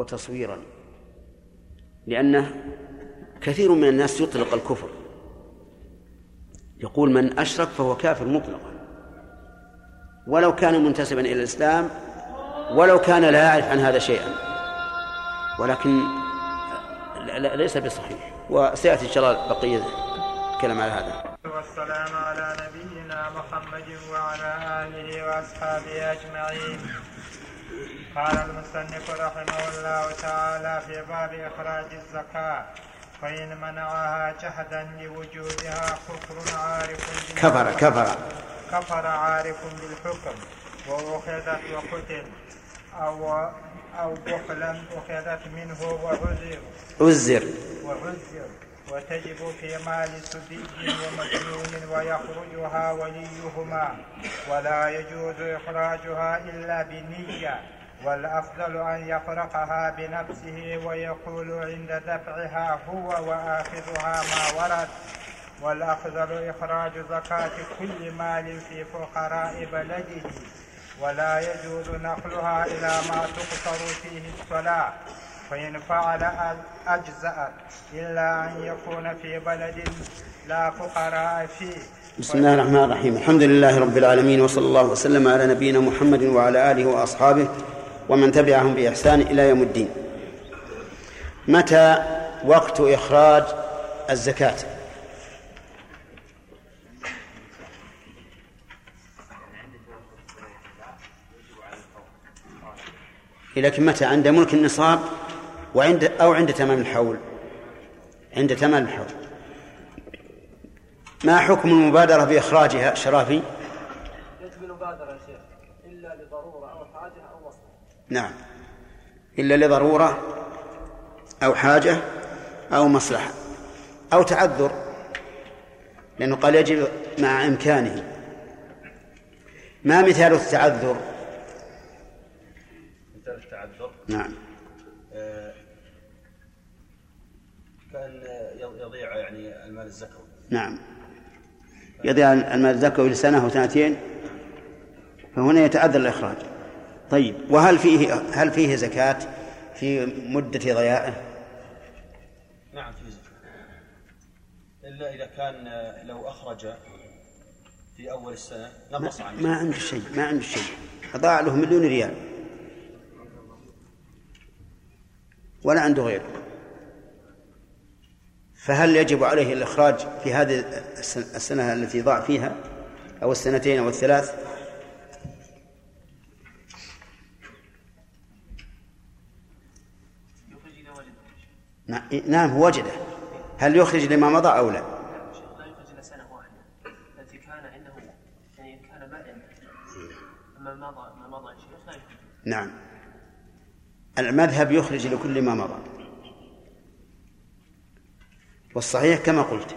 وتصويرا. لأنه كثير من الناس يطلق الكفر. يقول من أشرك فهو كافر مطلقا. ولو كان منتسبا إلى الإسلام ولو كان لا يعرف عن هذا شيئا. ولكن ليس بصحيح. وسيأتي إن شاء الله بقية الكلام على هذا. والسلام على نبينا محمد وعلى آله وأصحابه أجمعين. قال المصنف رحمه الله تعالى في باب إخراج الزكاة فإن منعها جهدا لوجودها كفر عارف كفر. كفر كفر عارف بالحكم وأخذت وقتل أو أو بخلا أخذت منه وعزر عزر وعزر وتجب في مال سبي ومجنون ويخرجها وليهما. ولا يجوز إخراجها إلا بنية. والأفضل أن يفرقها بنفسه ويقول عند دفعها هو وآخذها ما ورد. والأفضل إخراج زكاة كل مال في فقراء بلده. ولا يجوز نقلها إلى ما تقصر فيه الصلاة. فإن فعل أجزأت إلا أن يكون في بلد لا فقراء فيه. بسم الله الرحمن الرحيم. الحمد لله رب العالمين وصلى الله وسلم على نبينا محمد وعلى آله وأصحابه ومن تبعهم بإحسان إلى يوم الدين. متى وقت إخراج الزكاة؟ لكن متى؟ عند ملك النصاب وعند أو عند تمام الحول. عند تمام الحول. ما حكم المبادرة بإخراجها شرافي يجب المبادرة يا شيخ إلا لضرورة أو حاجة أو مصلحة نعم. إلا لضرورة أو حاجة أو مصلحة أو تعذر لأنه قال يجب مع إمكانه. ما مثال التعذر؟ مثال التعذر؟ نعم. آه، كأن يضيع يعني المال الزكوي. نعم. يضيع المال الزكوي لسنة أو سنتين فهنا يتعذر الإخراج. طيب وهل فيه هل فيه زكاة في مدة ضياعه؟ نعم في زكاة. إلا إذا كان آه، لو أخرج في أول السنة نقص عنه ما عنده شيء ما عنده شيء. أضاع له مليون ريال. ولا عنده غيره. فهل يجب عليه الإخراج في هذه السنة التي ضاع فيها أو السنتين أو الثلاث يخرج إذا وجد نعم- هو وجده. هل يخرج لما مضى أو لا؟ نعم. المذهب يخرج لكل ما مضى. والصحيح كما قلت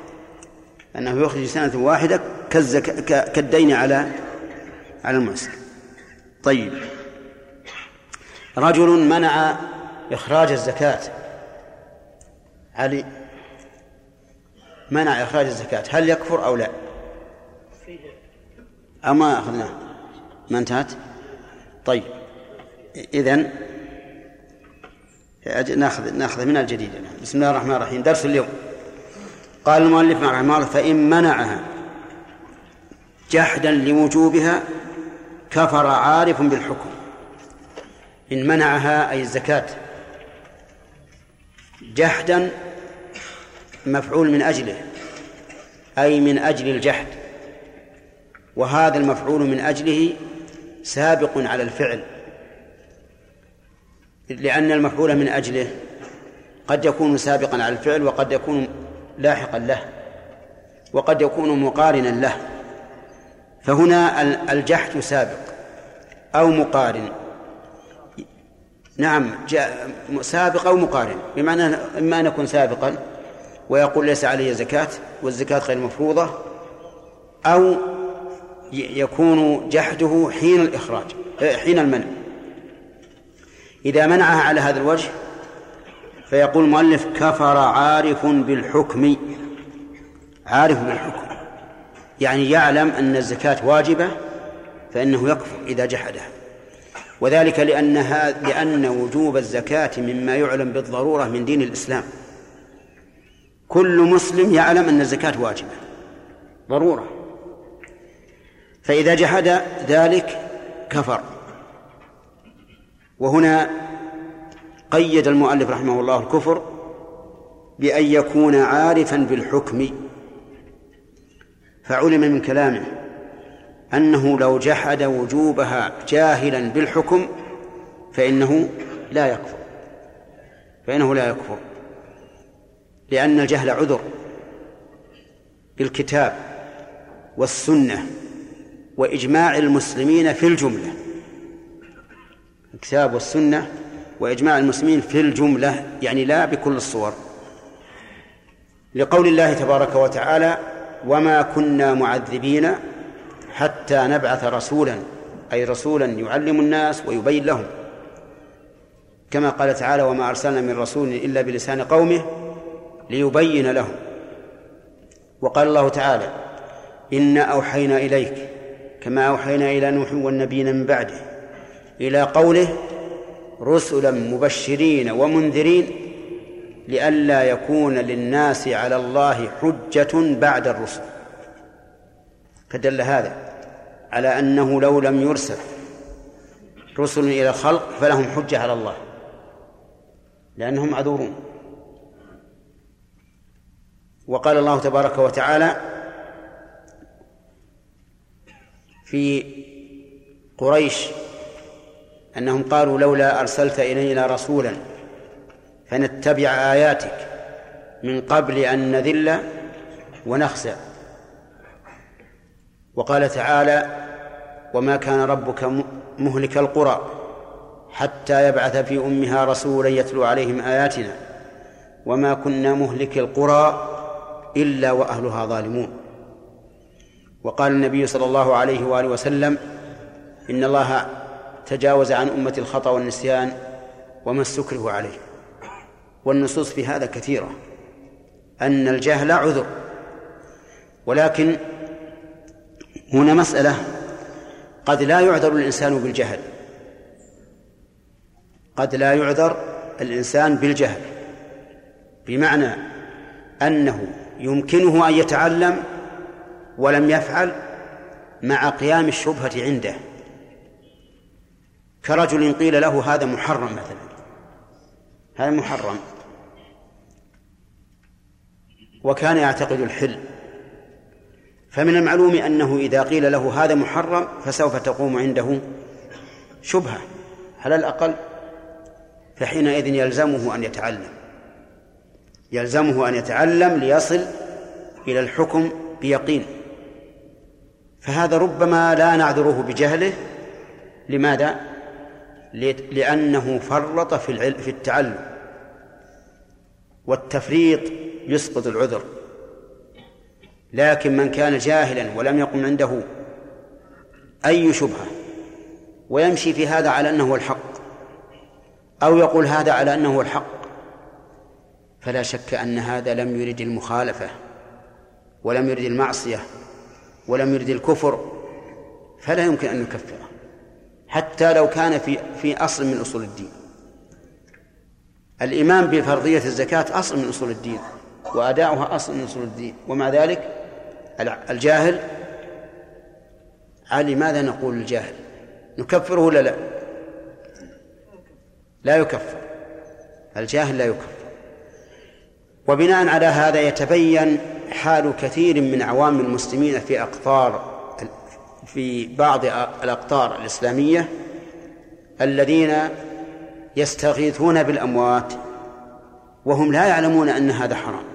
أنه يخرج سنة واحدة كالزك... ك- كالدين على على المعسر طيب. رجل منع إخراج الزكاة. علي منع إخراج الزكاة هل يكفر أو لا؟ أو ما أخذناه؟ ما انتهت؟ طيب إذن ناخذ نأخذ من الجديد بسم الله الرحمن الرحيم. درس اليوم. قال المؤلف رحمه الله فإن منعها جحدا لوجوبها كفر عارف بالحكم. إن منعها أي الزكاة جحدا مفعول من أجله أي من أجل الجحد وهذا المفعول من أجله سابق على الفعل لأن المفعول من أجله قد يكون سابقا على الفعل وقد يكون لاحقا له وقد يكون مقارنا له فهنا ال- الجحد سابق أو مقارن. نعم جاء سابق أو مقارن. بمعنى إما أن يكون سابقا ويقول ليس علي زكاة والزكاة غير مفروضة أو يكون جحده حين الإخراج آه، حين المنع. إذا منعها على هذا الوجه فيقول المؤلف كفر عارف بالحكم عارف بالحكم. يعني يعلم أن الزكاة واجبة فإنه يكفر إذا جحدها. وذلك لأن لأن وجوب الزكاة مما يعلم بالضرورة من دين الإسلام. كل مسلم يعلم أن الزكاة واجبة ضرورة. فإذا جحد ذلك كفر. وهنا قيد المؤلف رحمه الله الكفر بأن يكون عارفا بالحكم فعلم من كلامه. أنه لو جحد وجوبها جاهلا بالحكم فإنه لا يكفر. فإنه لا يكفر. لأن الجهل عذر بالكتاب والسنة وإجماع المسلمين في الجملة. الكتاب والسنة وإجماع المسلمين في الجملة يعني لا بكل الصور. لقول الله تبارك وتعالى وما كنا معذبين حتى نبعث رسولا أي رسولا يعلم الناس ويبين لهم. كما قال تعالى وما أرسلنا من رسول إلا بلسان قومه ليبين لهم. وقال الله تعالى إنا أوحينا إليك كما أوحينا إلى نوح والنبيين من بعده إلى قوله رسلا مبشرين ومنذرين لئلا يكون للناس على الله حجة بعد الرسل. فدل هذا على أنه لو لم يرسل رسل إلى الخلق فلهم حجة على الله لأنهم معذورون وقال الله تبارك وتعالى في قريش أنهم قالوا لولا أرسلت إلينا رسولا فنتبع آياتك من قبل أن نذل ونخزى. وقال تعالى وما كان ربك مهلك القرى حتى يبعث في أمها رسولا يتلو عليهم آياتنا. وما كنا مهلك القرى إلا وأهلها ظالمون. وقال النبي صلى الله عليه وآله وسلم إن الله تجاوز عن أمة الخطأ والنسيان وما استكره عليه. والنصوص في هذا كثيرة. أن الجهل عذر. ولكن هنا مسألة قد لا يعذر الإنسان بالجهل. قد لا يعذر الإنسان بالجهل. بمعنى أنه يمكنه أن يتعلم ولم يفعل مع قيام الشبهة عنده. كرجل قيل له هذا محرم مثلا. هذا محرم. وكان يعتقد الحل فمن المعلوم أنه إذا قيل له هذا محرم فسوف تقوم عنده شبهة. على الأقل فحينئذ يلزمه أن يتعلم. يلزمه أن يتعلم ليصل إلى الحكم بيقين. فهذا ربما لا نعذره بجهله. لماذا؟ لأنه فرط في في التعلم. والتفريط يسقط العذر. لكن من كان جاهلا ولم يقم عنده أي شبهة ويمشي في هذا على أنه الحق أو يقول هذا على أنه الحق فلا شك أن هذا لم يرد المخالفة ولم يرد المعصية ولم يرد الكفر فلا يمكن أن نكفره حتى لو كان في في أصل من أصول الدين. الإيمان بفرضية الزكاة أصل من أصول الدين وأداؤها أصل من أصول الدين ومع ذلك الجاهل؟ على ماذا نقول الجاهل نكفره ولا لا؟ لا يكفر. الجاهل لا يكفر. وبناء على هذا يتبين حال كثير من عوام المسلمين في أقطار في بعض الأقطار الإسلامية الذين يستغيثون بالأموات وهم لا يعلمون أن هذا حرام.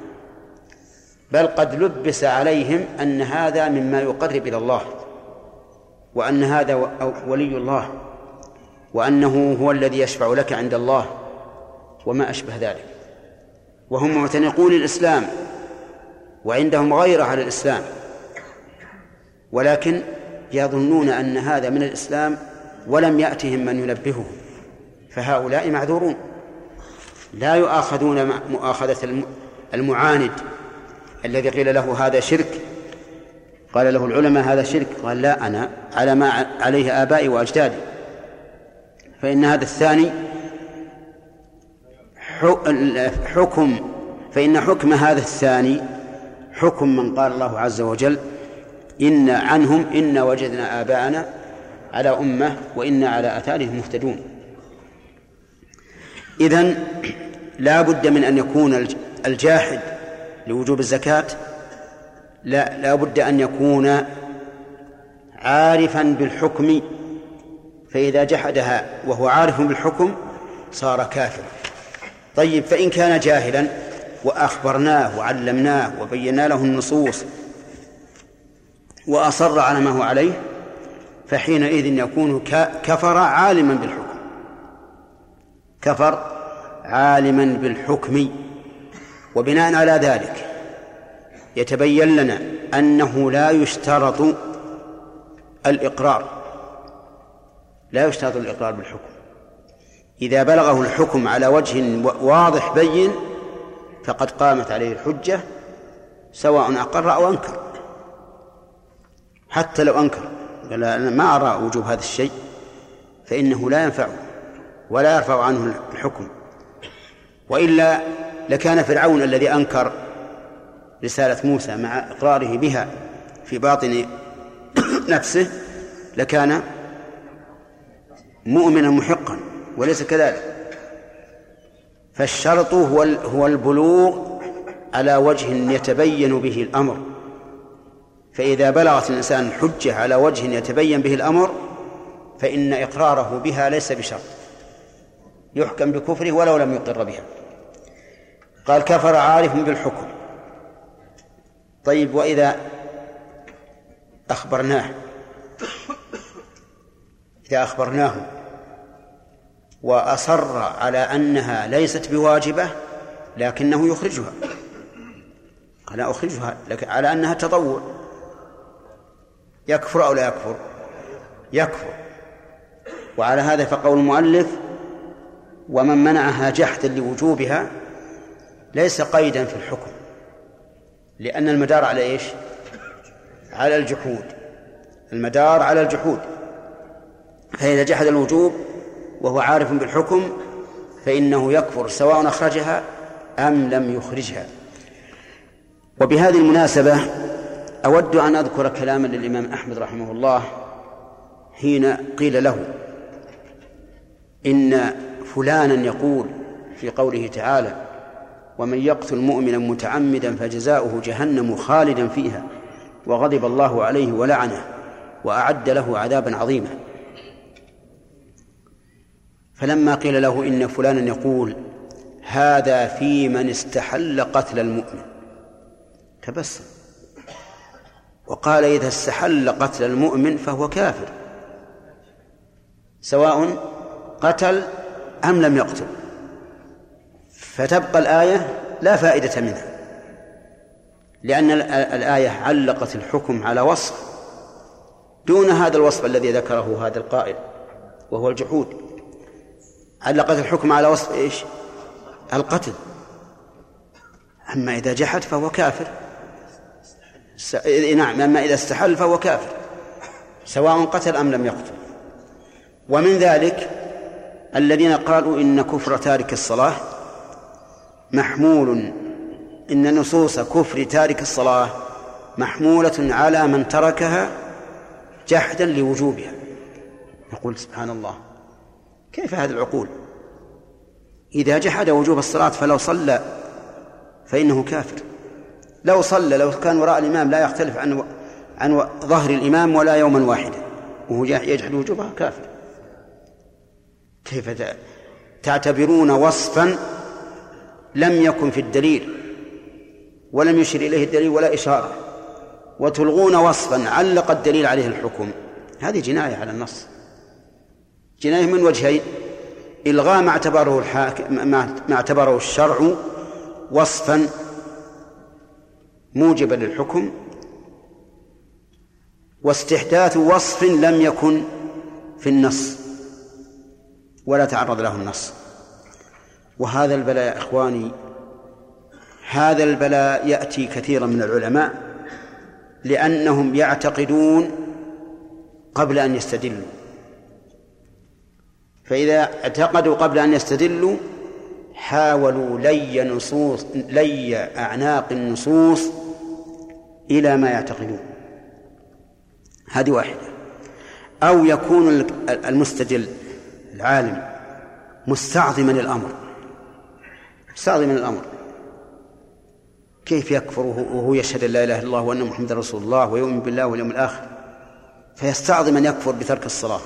بل قد لبس عليهم أن هذا مما يقرب إلى الله وأن هذا ولي الله وأنه هو الذي يشفع لك عند الله وما أشبه ذلك. وهم معتنقون الإسلام وعندهم غيرة على الإسلام. ولكن يظنون أن هذا من الإسلام ولم يأتهم من ينبههم فهؤلاء معذورون. لا يؤاخذون مؤاخذة المعاند. الذي قيل له هذا شرك؟ قال له العلماء هذا شرك. قال لا أنا على ما عليه آبائي وأجدادي. فإن هذا الثاني حكم فإن حكم هذا الثاني حكم من قال الله عز وجل إن عنهم إن وجدنا آباءنا على أمة وإنا على آثارهم مهتدون. إذن لا بد من أن يكون الجاحد لوجوب الزكاة لا لا بد أن يكون عارفا بالحكم فإذا جحدها وهو عارف بالحكم صار كافرا. طيب فإن كان جاهلا وأخبرناه وعلمناه وبينا له النصوص وأصر على ما هو عليه فحينئذ يكون كفر عالما بالحكم. كفر عالما بالحكم. وبناء على ذلك يتبين لنا أنه لا يشترط الإقرار. لا يشترط الإقرار بالحكم. إذا بلغه الحكم على وجه واضح بين فقد قامت عليه الحجة سواء أقر أو أنكر. حتى لو أنكر قال أنا ما أرى وجوب هذا الشيء فإنه لا ينفعه ولا يرفع عنه الحكم. وإلا لكان فرعون الذي أنكر رسالة موسى مع إقراره بها في باطن نفسه لكان مؤمنا محقا وليس كذلك. فالشرط هو هو البلوغ على وجه يتبين به الأمر. فإذا بلغت الإنسان الحجة على وجه يتبين به الأمر فإن إقراره بها ليس بشرط. يحكم بكفره ولو لم يقر بها. قال كفر عارف بالحكم. طيب وإذا أخبرناه إذا أخبرناه وأصر على أنها ليست بواجبة لكنه يخرجها. قال أخرجها لكن على أنها تطوع. يكفر أو لا يكفر؟ يكفر. وعلى هذا فقول المؤلف ومن منعها جحدا لوجوبها ليس قيدا في الحكم. لأن المدار على إيش؟ على الجحود. المدار على الجحود. فإذا جحد الوجوب وهو عارف بالحكم فإنه يكفر سواء أخرجها أم لم يخرجها. وبهذه المناسبة أود أن أذكر كلاما للإمام أحمد رحمه الله حين قيل له إن فلانا يقول في قوله تعالى ومن يقتل مؤمنا متعمدا فجزاؤه جهنم خالدا فيها وغضب الله عليه ولعنه وأعد له عذابا عظيما. فلما قيل له إن فلانا يقول هذا في من استحل قتل المؤمن تبسم. وقال إذا استحل قتل المؤمن فهو كافر سواء قتل أم لم يقتل. فتبقى الآية لا فائدة منها. لأن الآية علقت الحكم على وصف دون هذا الوصف الذي ذكره هذا القائل وهو الجحود. علقت الحكم على وصف إيش؟ القتل. أما إذا جحد فهو كافر. س... نعم أما إذا استحل فهو كافر سواء قتل أم لم يقتل. ومن ذلك الذين قالوا إن كفر تارك الصلاة محمول. إن نصوص كفر تارك الصلاة محمولة على من تركها جحدا لوجوبها. نقول سبحان الله. كيف هذه العقول؟ إذا جحد وجوب الصلاة فلو صلى فإنه كافر. لو صلى لو كان وراء الإمام لا يختلف عن عن ظهر الإمام ولا يوما واحدا. وهو يجحد وجوبها كافر. كيف تعتبرون وصفا لم يكن في الدليل ولم يشر إليه الدليل ولا إشارة. وتلغون وصفا علق الدليل عليه الحكم. هذه جناية على النص. جناية من وجهين إلغاء ما اعتبره الحاكم ما اعتبره الشرع وصفا موجبا للحكم واستحداث وصف لم يكن في النص ولا تعرض له النص. وهذا البلاء يا إخواني هذا البلاء يأتي كثيرا من العلماء لأنهم يعتقدون قبل أن يستدلوا. فإذا اعتقدوا قبل أن يستدلوا حاولوا لي نصوص لي أعناق النصوص إلى ما يعتقدون. هذه واحدة. أو يكون المستدل العالم مستعظما الأمر مستعظما الأمر. كيف يكفر وهو يشهد أن لا إله إلا الله وأن محمدا رسول الله ويؤمن بالله واليوم الآخر؟ فيستعظم أن يكفر بترك الصلاة.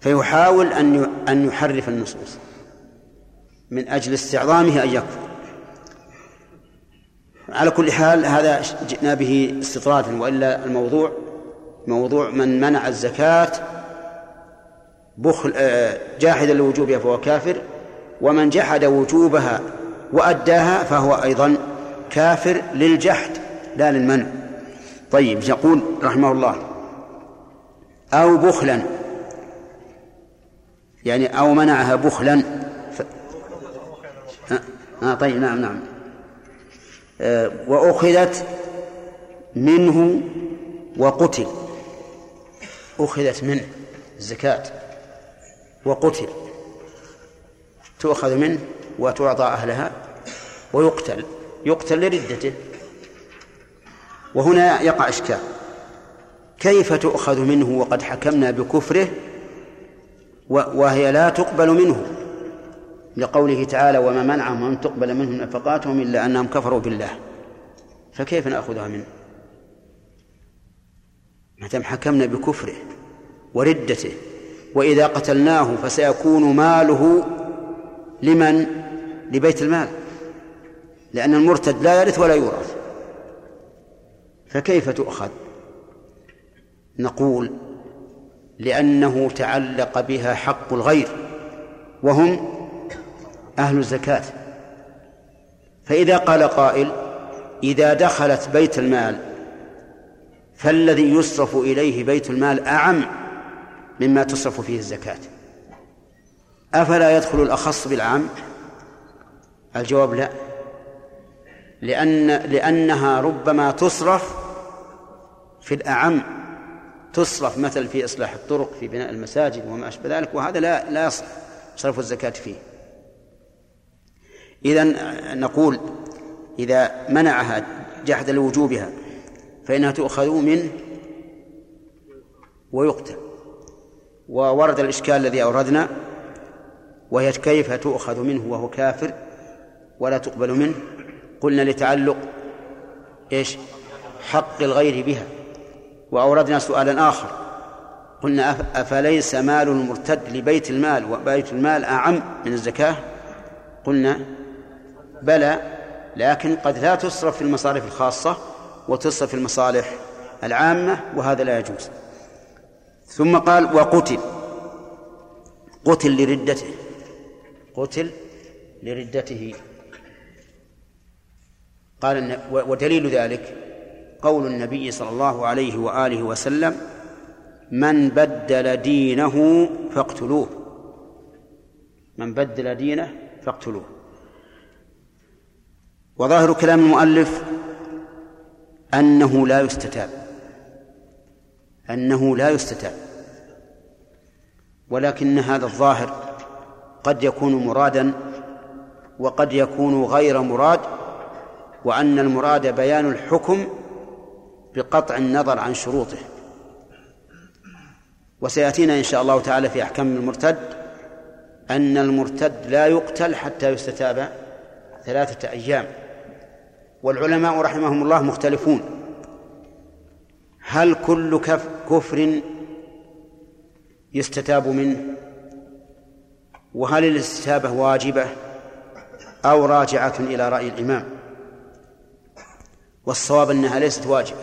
فيحاول أن أن يحرف النصوص من أجل استعظامه أن يكفر. على كل حال هذا جئنا به استطرادا وإلا الموضوع موضوع من منع الزكاة بخل آه، جاحدا لوجوبها فهو كافر. ومن جحد وجوبها وأداها فهو أيضا كافر للجحد لا للمنع. طيب يقول رحمه الله أو بخلا يعني أو منعها بخلا. ف... آه, طيب نعم نعم. آه وأخذت منه وقتل. أخذت منه الزكاة وقتل. تؤخذ منه وتعطى أهلها ويقتل يقتل لردته. وهنا يقع إشكال. كيف تؤخذ منه وقد حكمنا بكفره وهي لا تقبل منه؟ لقوله تعالى وما منعهم أن تقبل منهم نفقاتهم إلا أنهم كفروا بالله. فكيف نأخذها منه؟ دام حكمنا بكفره وردته وإذا قتلناه فسيكون ماله لمن؟ لبيت المال. لأن المرتد لا يرث ولا يورث. فكيف تؤخذ؟ نقول لأنه تعلق بها حق الغير وهم أهل الزكاة. فإذا قال قائل إذا دخلت بيت المال فالذي يصرف إليه بيت المال أعم مما تصرف فيه الزكاة. أفلا يدخل الأخص بالعام؟ الجواب لا. لأن لأنها ربما تصرف في الأعم. تصرف مثلا في إصلاح الطرق في بناء المساجد وما أشبه ذلك وهذا لا لا صرف الزكاة فيه. إذا نقول إذا منعها جحد لوجوبها فإنها تؤخذ منه ويقتل. وورد الإشكال الذي أوردنا وهي كيف تؤخذ منه وهو كافر ولا تقبل منه؟ قلنا لتعلق إيش؟ حق الغير بها. وأوردنا سؤالا آخر. قلنا أفليس مال المرتد لبيت المال؟ وبيت المال أعم من الزكاة؟ قلنا بلى لكن قد لا تصرف في المصارف الخاصة وتصرف في المصالح العامة وهذا لا يجوز. ثم قال وقتل. قتل لردته. قتل لردته. قال ودليل ذلك قول النبي صلى الله عليه وآله وسلم من بدل دينه فاقتلوه. من بدل دينه فاقتلوه. وظاهر كلام المؤلف أنه لا يستتاب. أنه لا يستتاب. ولكن هذا الظاهر قد يكون مرادا وقد يكون غير مراد وأن المراد بيان الحكم بقطع النظر عن شروطه. وسيأتينا إن شاء الله تعالى في أحكام المرتد أن المرتد لا يقتل حتى يستتاب ثلاثة أيام. والعلماء رحمهم الله مختلفون. هل كل كفر يستتاب منه؟ وهل الاستتابة واجبة أو راجعة إلى رأي الإمام؟ والصواب أنها ليست واجبة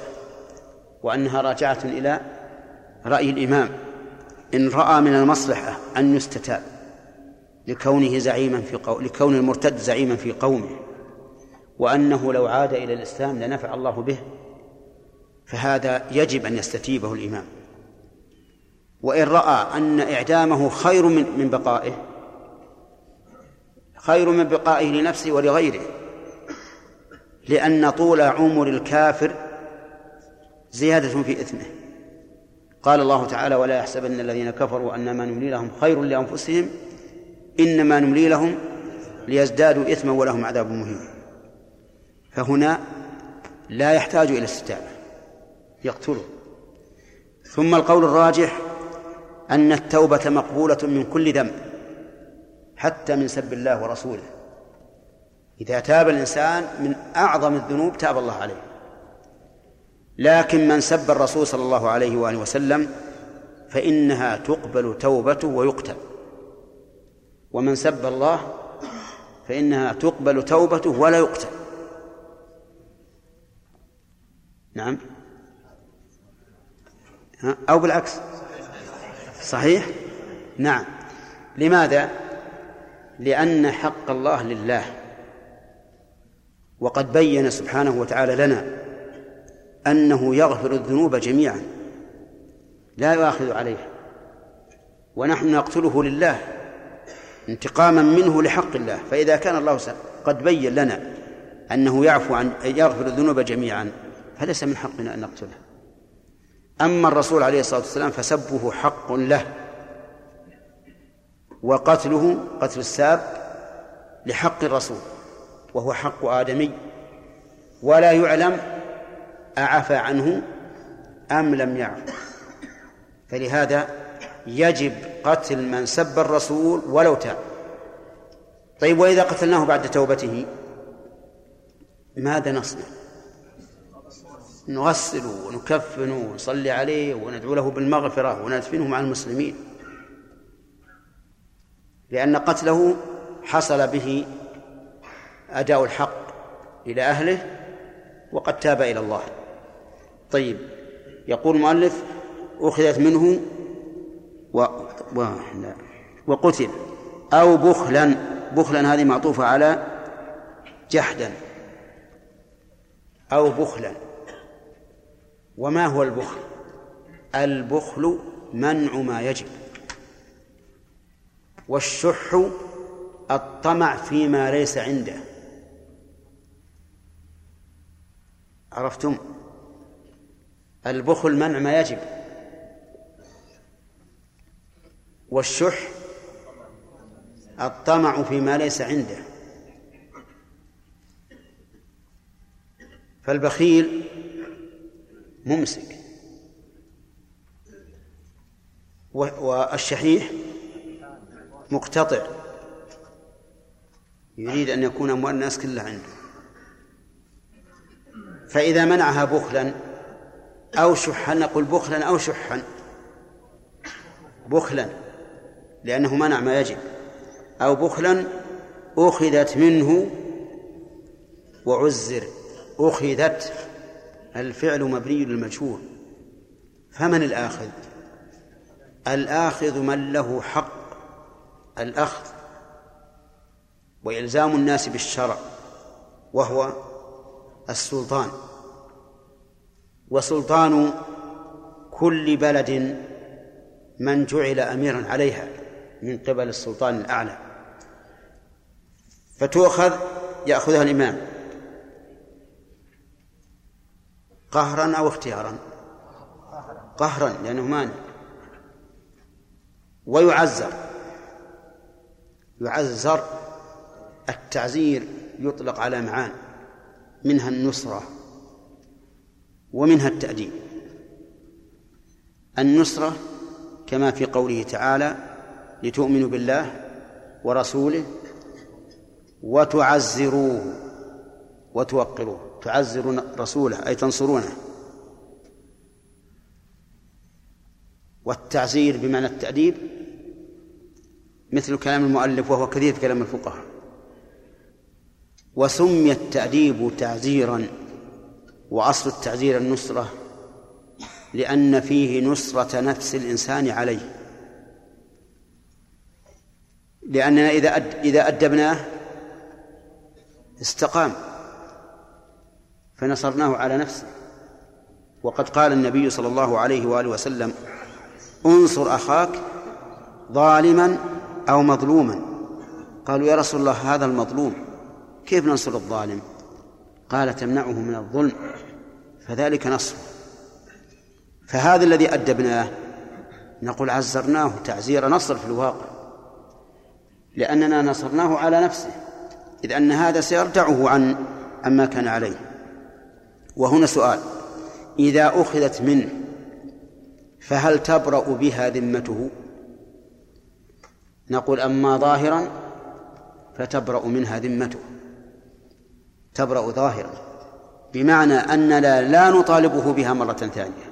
وأنها راجعة إلى رأي الإمام. إن رأى من المصلحة أن يستتاب لكونه زعيما في قو... لكون المرتد زعيما في قومه وأنه لو عاد إلى الإسلام لنفع الله به فهذا يجب أن يستتيبه الإمام. وإن رأى أن إعدامه خير من من بقائه خير من بقائه لنفسه ولغيره. لأن طول عمر الكافر زيادة في إثمه. قال الله تعالى ولا يحسبن الذين كفروا أن ما نملي لهم خير لأنفسهم إنما نملي لهم ليزدادوا إثما ولهم عذاب مهين. فهنا لا يحتاج إلى استتابة يقتله. ثم القول الراجح أن التوبة مقبولة من كل ذنب. حتى من سب الله ورسوله. إذا تاب الإنسان من أعظم الذنوب تاب الله عليه. لكن من سب الرسول صلى الله عليه وآله وسلم فإنها تقبل توبته ويقتل. ومن سب الله فإنها تقبل توبته ولا يقتل. نعم. أو بالعكس. صحيح؟ نعم. لماذا؟ لأن حق الله لله. وقد بين سبحانه وتعالى لنا أنه يغفر الذنوب جميعا لا يؤاخذ عليها ونحن نقتله لله انتقاما منه لحق الله. فإذا كان الله قد بين لنا أنه يعفو عن يغفر الذنوب جميعا فليس من حقنا أن نقتله. أما الرسول عليه الصلاة والسلام فسبه حق له. وقتله قتل الساب لحق الرسول وهو حق آدمي ولا يعلم أعفى عنه أم لم يعفو فلهذا يجب قتل من سب الرسول ولو تاب. طيب وإذا قتلناه بعد توبته ماذا نصنع؟ نغسله ونكفنه ونصلي عليه وندعو له بالمغفرة وندفنه مع المسلمين. لأن قتله حصل به أداء الحق إلى أهله وقد تاب إلى الله. طيب يقول المؤلف أخذت منه و... و... لا. وقتل. أو بخلا بخلا هذه معطوفة على جحدا. أو بخلا. وما هو البخل؟ البخل منع ما يجب. والشح الطمع فيما ليس عنده. عرفتم؟ البخل منع ما يجب. والشح الطمع فيما ليس عنده. فالبخيل ممسك. والشحيح مقتطع. يريد أن يكون أموال الناس كلها عنده. فإذا منعها بخلا أو شحا نقول بخلا أو شحا. بخلا لأنه منع ما يجب. أو بخلا أخذت منه وعزر. أخذت الفعل مبني للمجهول. فمن الآخذ؟ الآخذ من له حق. الأخذ وإلزام الناس بالشرع وهو السلطان. وسلطان كل بلد من جعل أميرا عليها من قبل السلطان الأعلى. فتؤخذ يأخذها الإمام. قهرا أو اختيارا؟ قهرا لأنه مانع. ويعزر. يعزر التعزير يطلق على معان منها النصرة ومنها التأديب. النصرة كما في قوله تعالى لتؤمنوا بالله ورسوله وتعزروه وتوقروه. تعزرون رسوله أي تنصرونه. والتعزير بمعنى التأديب مثل كلام المؤلف وهو كثير في كلام الفقهاء. وسمي التأديب تعزيرا وأصل التعزير النصرة لأن فيه نصرة نفس الإنسان عليه. لأننا إذا إذا أدبناه استقام فنصرناه على نفسه. وقد قال النبي صلى الله عليه وآله وسلم انصر أخاك ظالما أو مظلوما. قالوا يا رسول الله هذا المظلوم كيف ننصر الظالم؟ قال تمنعه من الظلم فذلك نصره فهذا الذي أدبناه نقول عزرناه تعزير نصر في الواقع لأننا نصرناه على نفسه إذ أن هذا سيرجعه عن عما كان عليه. وهنا سؤال إذا أخذت منه فهل تبرأ بها ذمته؟ نقول أما ظاهرا فتبرأ منها ذمته. تبرأ ظاهرا. بمعنى أننا لا نطالبه بها مرة ثانية.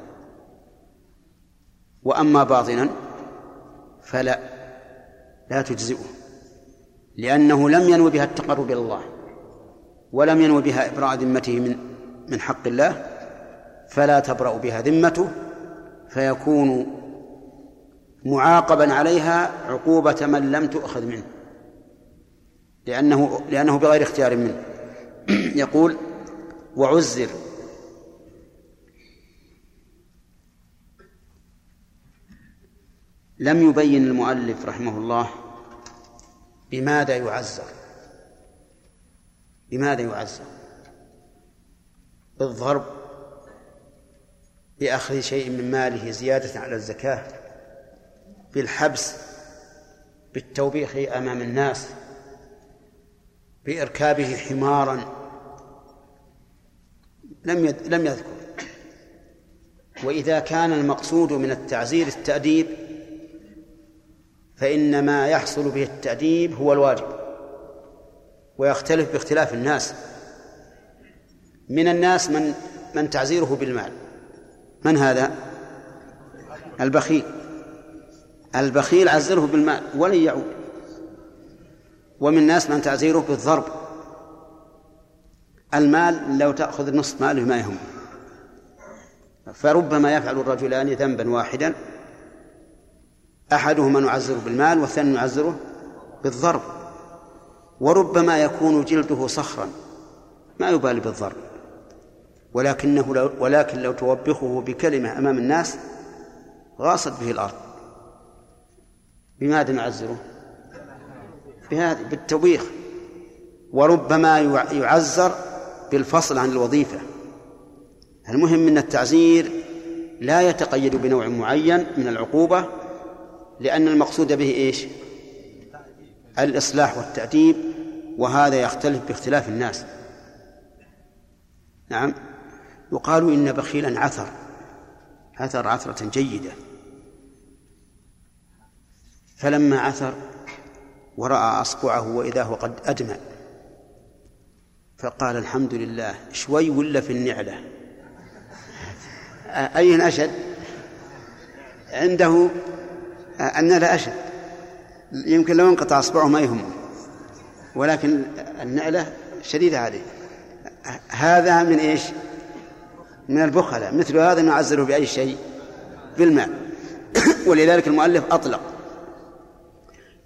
وأما باطنا فلا لا تجزئه. لأنه لم ينو بها التقرب إلى الله ولم ينو بها إبراء ذمته من من حق الله فلا تبرأ بها ذمته فيكون معاقبا عليها عقوبة من لم تؤخذ منه لأنه لأنه بغير اختيار منه. يقول وعزر. لم يبين المؤلف رحمه الله بماذا يعزر. بماذا يعزر؟ بالضرب بأخذ شيء من ماله زيادة على الزكاة. بالحبس بالتوبيخ أمام الناس بإركابه حمارا. لم لم يذكر. وإذا كان المقصود من التعزير التأديب فإن ما يحصل به التأديب هو الواجب ويختلف باختلاف الناس. من الناس من من تعزيره بالمال. من هذا؟ البخيل. البخيل عزره بالمال ولن يعود. ومن الناس من تعزيره بالضرب. المال لو تأخذ نصف ماله ما يهم. فربما يفعل الرجلان ذنبا واحدا. أحدهما نعزره بالمال والثاني نعزره بالضرب. وربما يكون جلده صخرا. ما يبالي بالضرب. ولكنه لو ولكن لو توبخه بكلمة أمام الناس غاصت به الأرض. بماذا نعزره؟ بهذا بالتوبيخ. وربما يعزر بالفصل عن الوظيفة. المهم أن التعزير لا يتقيد بنوع معين من العقوبة لأن المقصود به إيش؟ الإصلاح والتأديب وهذا يختلف باختلاف الناس. نعم. يقال إن بخيلا عثر. عثر عثرة جيدة. فلما عثر ورأى أصبعه وإذا هو قد أدمى فقال الحمد لله شوي ولا في النعلة؟ أي أشد؟ عنده النعلة أشد. يمكن لو انقطع أصبعه ما يهمه. ولكن النعلة شديدة عليه هذا من إيش؟ من البخلة مثل هذا نعزله بأي شيء؟ بالمال ولذلك المؤلف أطلق.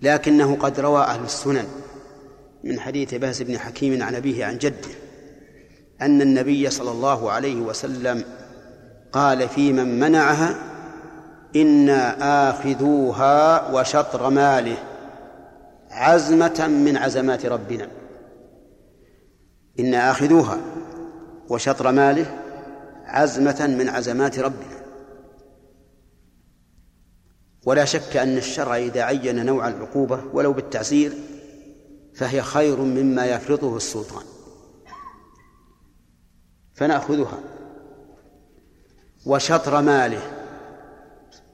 لكنه قد روى أهل السنن من حديث باس بن حكيم عن أبيه عن جده أن النبي صلى الله عليه وسلم قال في من منعها إنا آخذوها وشطر ماله عزمة من عزمات ربنا. إنا آخذوها وشطر ماله عزمة من عزمات ربنا. ولا شك أن الشرع إذا عين نوع العقوبة ولو بالتعزير فهي خير مما يفرضه السلطان. فنأخذها. وشطر ماله.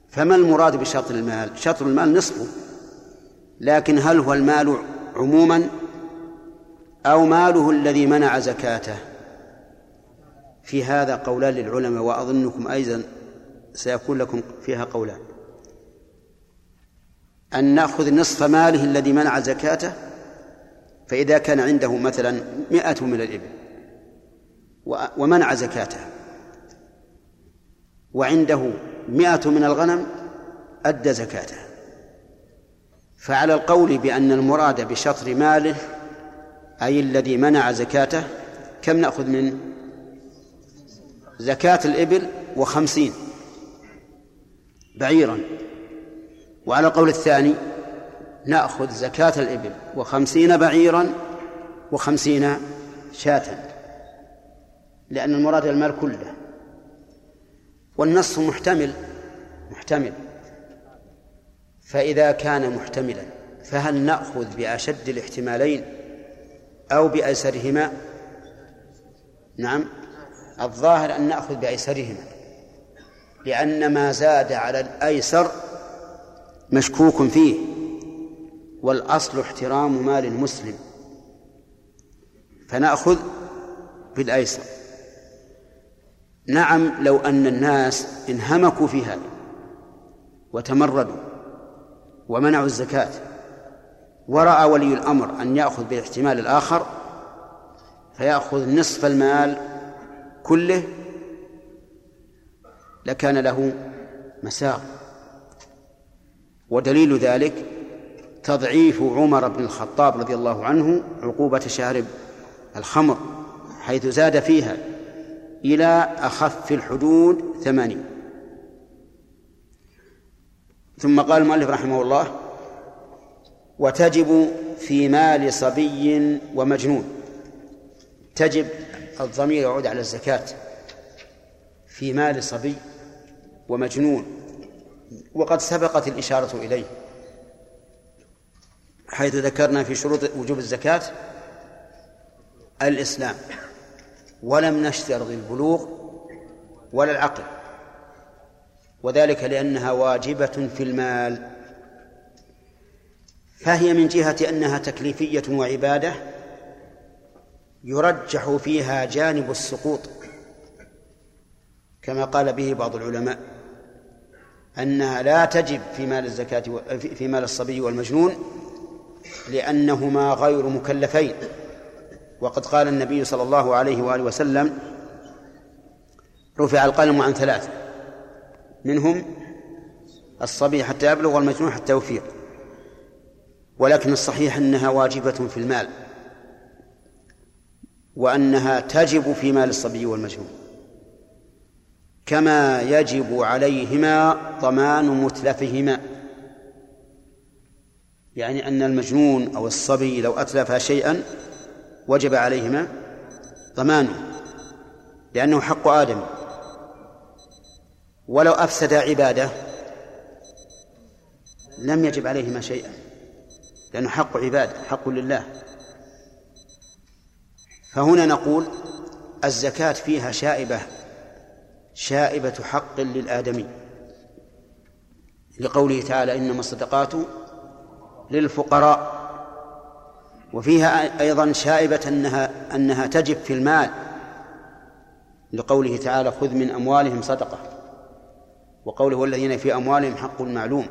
فما المراد بشطر المال؟ شطر المال نصفه. لكن هل هو المال عموما؟ أو ماله الذي منع زكاته؟ في هذا قولان للعلماء وأظنكم أيضا سيكون لكم فيها قولان. أن نأخذ نصف ماله الذي منع زكاته فإذا كان عنده مثلا مئة من الإبل ومنع زكاته. وعنده مئة من الغنم أدى زكاته. فعلى القول بأن المراد بشطر ماله أي الذي منع زكاته كم نأخذ من زكاة الإبل؟ وخمسين. بعيرا. وعلى القول الثاني نأخذ زكاة الإبل وخمسين بعيرا وخمسين شاة لأن المراد المال كله. والنص محتمل محتمل. فإذا كان محتملا فهل نأخذ بأشد الاحتمالين أو بأيسرهما؟ نعم. الظاهر أن نأخذ بأيسرهما لأن ما زاد على الأيسر مشكوك فيه. والأصل احترام مال المسلم. فنأخذ بالأيسر. نعم لو أن الناس انهمكوا في هذا وتمردوا ومنعوا الزكاة ورأى ولي الأمر أن يأخذ بالاحتمال الآخر فيأخذ نصف المال كله لكان له مساغ. ودليل ذلك تضعيف عمر بن الخطاب رضي الله عنه عقوبة شارب الخمر حيث زاد فيها إلى أخف الحدود ثمانين. ثم قال المؤلف رحمه الله وتجب في مال صبي ومجنون. تجب الضمير يعود على الزكاة في مال صبي ومجنون. وقد سبقت الإشارة إليه. حيث ذكرنا في شروط وجوب الزكاة الإسلام. ولم نشترط البلوغ ولا العقل. وذلك لأنها واجبة في المال. فهي من جهة أنها تكليفية وعبادة يرجح فيها جانب السقوط كما قال به بعض العلماء. أنها لا تجب في مال الزكاة في مال الصبي والمجنون لأنهما غير مكلفين. وقد قال النبي صلى الله عليه وآله وسلم رفع القلم عن ثلاث منهم الصبي حتى يبلغ والمجنون حتى يفيق ولكن الصحيح أنها واجبة في المال وأنها تجب في مال الصبي والمجنون. كما يجب عليهما ضمان متلفهما. يعني أن المجنون أو الصبي لو أتلف شيئا وجب عليهما ضمانه لأنه حق آدم. ولو أفسد عبادة لم يجب عليهما شيئا لأنه حق عباد حق لله. فهنا نقول الزكاة فيها شائبة. شائبة حق للآدمي. لقوله تعالى إنما الصدقات للفقراء. وفيها أيضا شائبة أنها أنها تجب في المال. لقوله تعالى خذ من أموالهم صدقة. وقوله والذين في أموالهم حق معلوم.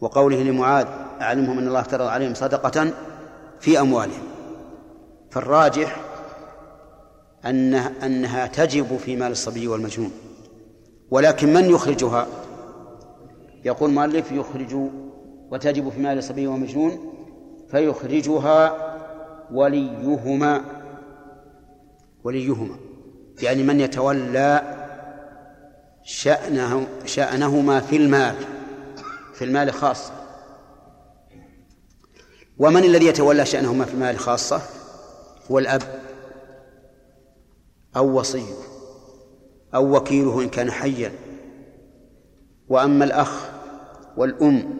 وقوله لمعاذ أعلمهم أن الله افترض عليهم صدقة في أموالهم. فالراجح أنها, أنها تجب في مال الصبي والمجنون. ولكن من يخرجها؟ يقول المؤلف يخرج وتجب في مال الصبي والمجنون فيخرجها وليهما. وليهما. يعني من يتولى شأنه شأنهما في المال في المال خاصة ومن الذي يتولى شأنهما في المال خاصة؟ هو الأب. أو وصيه أو وكيله إن كان حيا. وأما الأخ والأم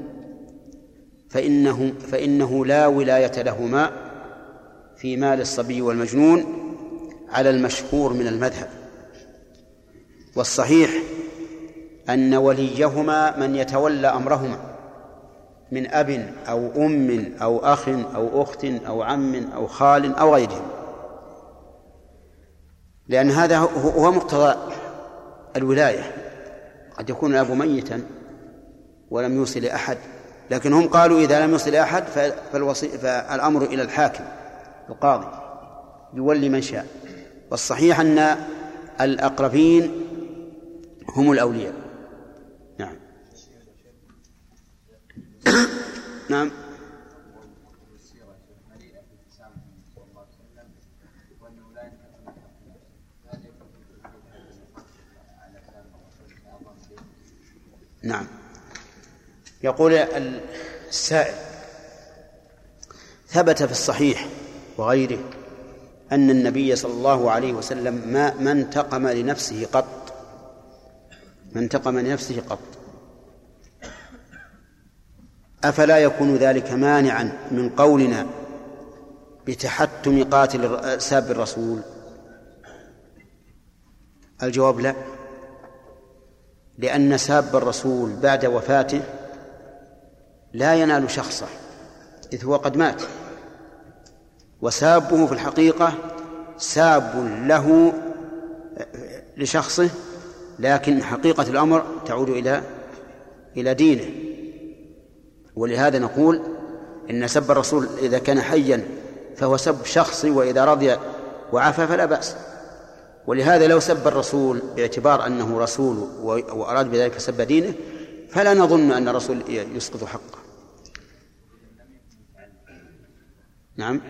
فإنه فإنه لا ولاية لهما في مال الصبي والمجنون على المشهور من المذهب. والصحيح أن وليهما من يتولى أمرهما من أب أو أم أو أخ أو أخت أو عم أو خال أو غيرهم. لأن هذا هو مقتضى الولاية. قد يكون الأب ميتا ولم يوصي لأحد لكن هم قالوا إذا لم يوصي لأحد فالوصي فالأمر إلى الحاكم القاضي يولي من شاء. والصحيح أن الأقربين هم الأولياء. نعم. نعم. نعم. يقول السائل ثبت في الصحيح وغيره أن النبي صلى الله عليه وسلم ما ما انتقم لنفسه قط. ما انتقم لنفسه قط. أفلا يكون ذلك مانعا من قولنا بتحتم قاتل ساب الرسول؟ الجواب لا. لأن ساب الرسول بعد وفاته لا ينال شخصه إذ هو قد مات. وسابه في الحقيقة ساب له لشخصه لكن حقيقة الأمر تعود إلى إلى دينه. ولهذا نقول إن سب الرسول إذا كان حيا فهو سب شخصي وإذا رضي وعفى فلا بأس. ولهذا لو سب الرسول باعتبار أنه رسول وأراد بذلك سب دينه فلا نظن أن الرسول يسقط حقه. نعم.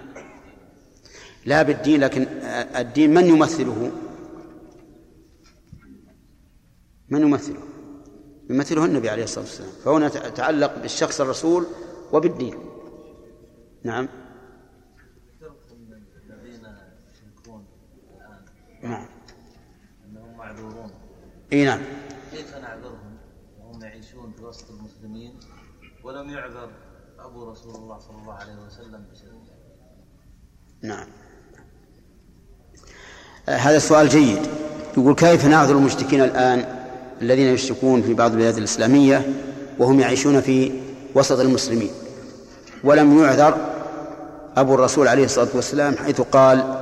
لا بالدين لكن الدين من يمثله؟ من يمثله؟ يمثله النبي عليه الصلاة والسلام فهنا تعلق بالشخص الرسول وبالدين. نعم. نعم. أنهم معذورون. إي نعم. كيف نعذرهم؟ وهم يعيشون في وسط المسلمين ولم يعذر أبو رسول الله صلى الله عليه وسلم بشيء. نعم. هذا السؤال جيد. يقول كيف نعذر المشركين الآن الذين يشركون في بعض البلاد الإسلامية وهم يعيشون في وسط المسلمين؟ ولم يعذر أبو الرسول عليه الصلاة والسلام حيث قال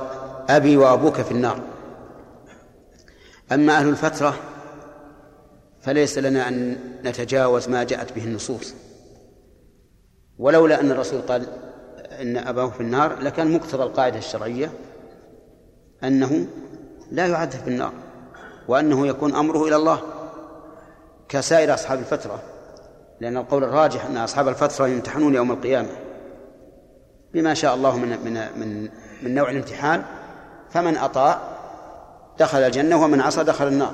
أبي وأبوك في النار. أما أهل الفترة فليس لنا أن نتجاوز ما جاءت به النصوص. ولولا أن الرسول قال إن أباه في النار لكان مقتضى القاعدة الشرعية أنه لا يعذب بالنار وأنه يكون أمره إلى الله كسائر أصحاب الفترة لأن القول الراجح أن أصحاب الفترة يمتحنون يوم القيامة. بما شاء الله من من من من نوع الامتحان فمن أطاع دخل الجنة ومن عصى دخل النار.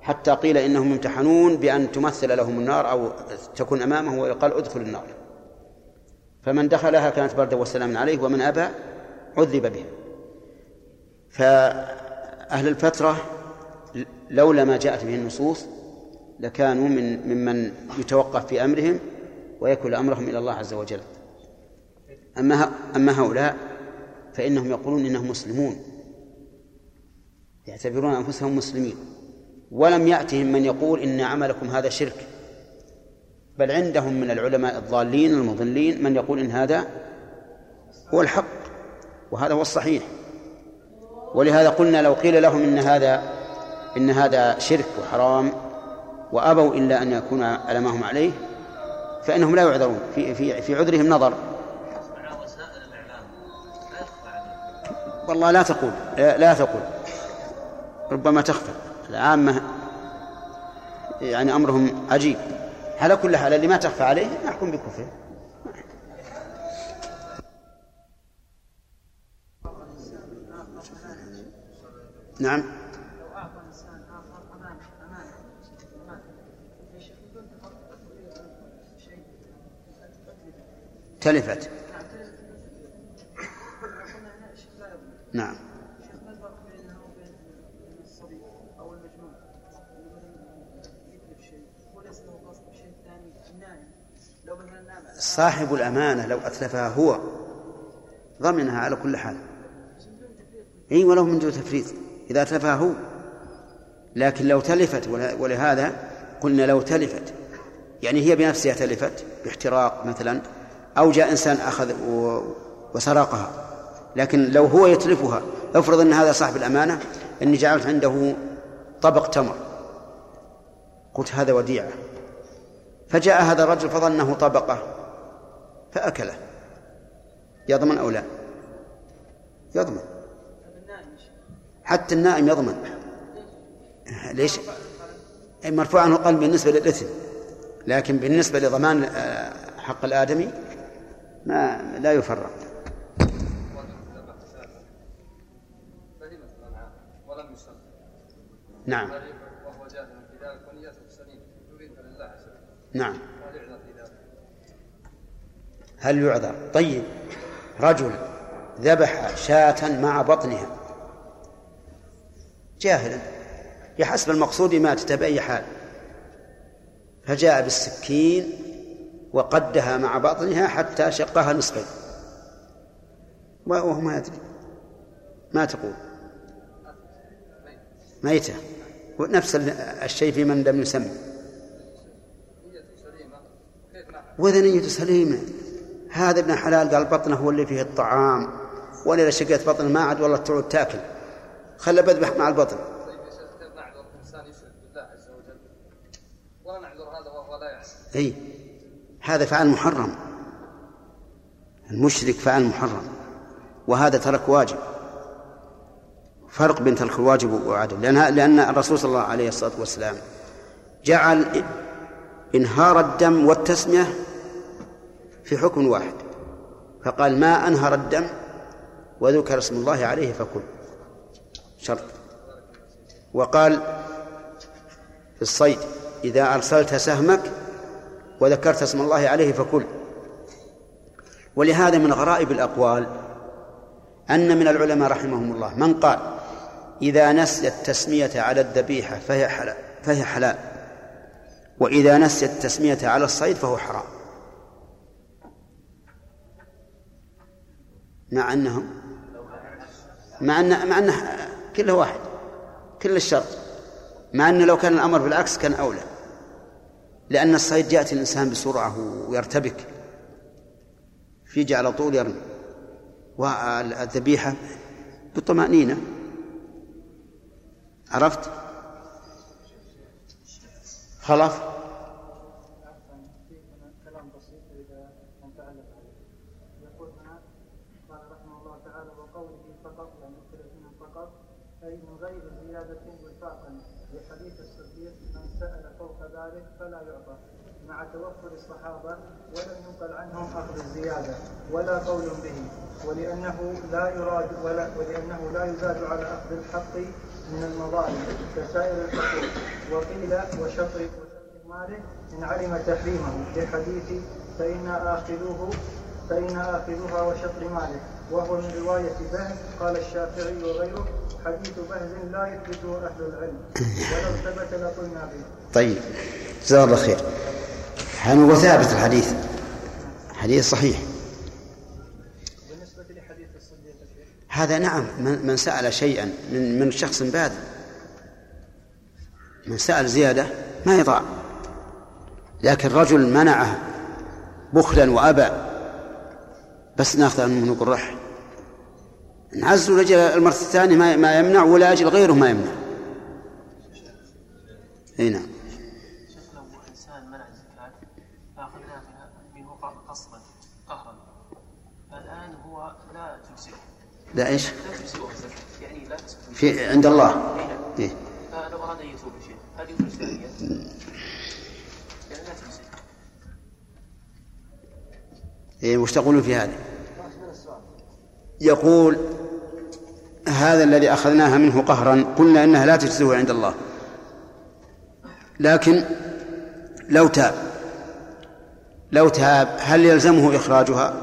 حتى قيل إنهم يمتحنون بأن تمثل لهم النار أو تكون أمامه ويقال ادخل النار. فمن دخلها كانت بردا وسلاما عليه ومن أبى عذب بها فأهل الفترة لولا ما جاءت به النصوص لكانوا من ممن يتوقف في أمرهم ويكل أمرهم إلى الله عز وجل. أما أما هؤلاء فإنهم يقولون إنهم مسلمون. يعتبرون أنفسهم مسلمين. ولم يأتهم من يقول إن عملكم هذا شرك. بل عندهم من العلماء الضالين المضلين من يقول إن هذا هو الحق. وهذا هو الصحيح. ولهذا قلنا لو قيل لهم إن هذا إن هذا شرك وحرام وأبوا إلا أن يكون على ما هم عليه فإنهم لا يعذرون. في في في عذرهم نظر. والله لا تقول لا تقول. ربما تخفى. العامة يعني أمرهم عجيب. على كل حال اللي ما تخفى عليه نحكم بكفره نعم. تلفت. نعم. صاحب الأمانة لو أتلفها هو ضمنها على كل حال. أي ولو من دون تفريط. إذا أتلفها هو. لكن لو تلفت ولهذا قلنا لو تلفت. يعني هي بنفسها تلفت باحتراق مثلا أو جاء إنسان أخذ وسرقها. لكن لو هو يتلفها افرض أن هذا صاحب الأمانة أني جعلت عنده طبق تمر. قلت هذا وديعة. فجاء هذا الرجل فظنه طبقة. فأكله. يضمن أو لا؟ يضمن. حتى النائم يضمن. ليش؟ مرفوع عنه قلب بالنسبة للإثم. لكن بالنسبة لضمان آه، حق الآدمي ما لا يفرق. نعم. وهو جاهل في ذلك ونيته سليمه يريد لله نعم هل يعذر؟ طيب. رجل ذبح شاة مع بطنها. جاهلا بحسب المقصود ماتت بأي حال. فجاء بالسكين وقدها مع بطنها حتى شقها نصفين. وهو ما يدري ما تقول. ميتة. نفس الشيء في من لم يسمى. وإذا نية سليمة. هذا ابن حلال قال بطنه هو اللي فيه الطعام. ولا إذا شقيت بطن ما عاد والله تعود تأكل. خله بذبح مع البطن. إي هذا فعل محرم. المشرك فعل محرم. وهذا ترك واجب. فرق بين ترك الواجب وعدم لأن لأن الرسول صلى الله عليه الصلاة والسلام جعل إنهار الدم والتسمية في حكم واحد. فقال ما أنهر الدم وذكر اسم الله عليه فكل. شرط. وقال في الصيد إذا أرسلت سهمك وذكرت اسم الله عليه فكل. ولهذا من غرائب الأقوال أن من العلماء رحمهم الله من قال إذا نسي التسمية على الذبيحة فهي حلال فهي حلال وإذا نسي التسمية على الصيد فهو حرام. مع أنهم مع أن مع أنه كله واحد كل الشرط. مع أنه لو كان الأمر بالعكس كان أولى. لأن الصيد يأتي الإنسان بسرعة ويرتبك. فيجي على طول يرمي. والذبيحة بطمأنينة. عرفت؟ خلاص كلام بسيط اذا نتعلق عليه يقول هنا قال رحمه الله تعالى وقوله فقط يعني الثلاثين فقط اي من غير زياده وفاقا لحديث الصديق من سال فوق ذلك فلا يعطى مع توفر الصحابه ينقل عنهم اخذ الزياده ولا قول به ولأنه لا يراد ولا ولأنه لا يزاد على أخذ الحق من المظالم كسائر الحقوق. وقيل وشطر ماله إن علم تحريمه في حديث فإن آخذوه فإن آخذها وشطر ماله. وهو من رواية بهز قال الشافعي وغيره حديث بهز لا يثبته أهل العلم. ولو ثبت لقلنا به. طيب جزاه الله خير. هو ثابت الحديث؟ حديث صحيح. هذا نعم من من سأل شيئا من من شخص باذل من سأل زيادة ما يضاع لكن رجل منعه بخلا وأبى بس ناخذ منه نقول رح نعزل رجل المرة الثانية ما يمنع ولا أجل غيره ما يمنع. إي نعم شيخ لو انسان منع الزكاه فاخذناه منه قصدا قهرا فالان هو لا تجزئه لا إيش في عند الله. إيه؟ اراد ان يتوب هل؟ يعني لا إيه وش تقولون في هذا يقول هذا الذي أخذناها منه قهرا قلنا إنها لا تجزئه عند الله لكن لو تاب لو تاب هل يلزمه إخراجها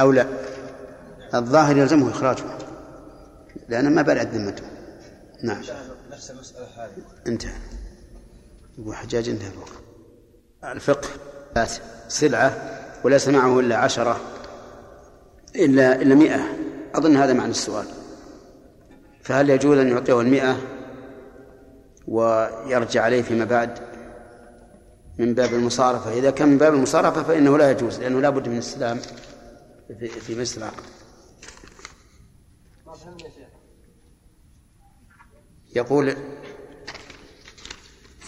أو لا الظاهر يلزمه إخراجها لأن ما برأت ذمته. نعم. نفس المسألة هذه. انتهى. أبو حجاج انتهى الوقت. الفقه. سلعة. وليس معه إلا عشرة. إلا إلا مئة. أظن هذا معنى السؤال. فهل يجوز أن يعطيه المئة ويرجع عليه فيما بعد من باب المصارفة؟ إذا كان من باب المصارفة فإنه لا يجوز لأنه لا بد من السلام في, في مثل العقد ما فهمني يا شيخ يقول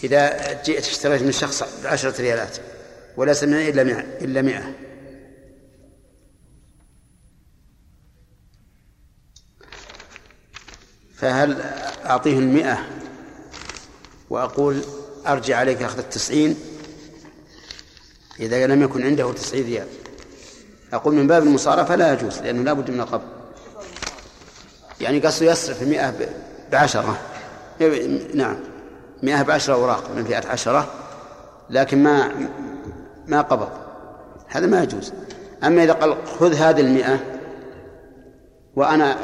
إذا جئت اشتريت من شخص بعشرة ريالات وليس منها إلا مئة إلا مئة. فهل أعطيه المئة وأقول أرجع عليك أخذ التسعين؟ إذا لم يكن عنده تسعين ريال. أقول من باب المصارفة لا يجوز لأنه لا بد من القبض. يعني قصده يصرف المئة ب- بعشرة. نعم. مئة بعشرة أوراق من فئة عشرة لكن ما ما قبض. هذا ما يجوز. أما إذا قال خذ هذه المئة وأنا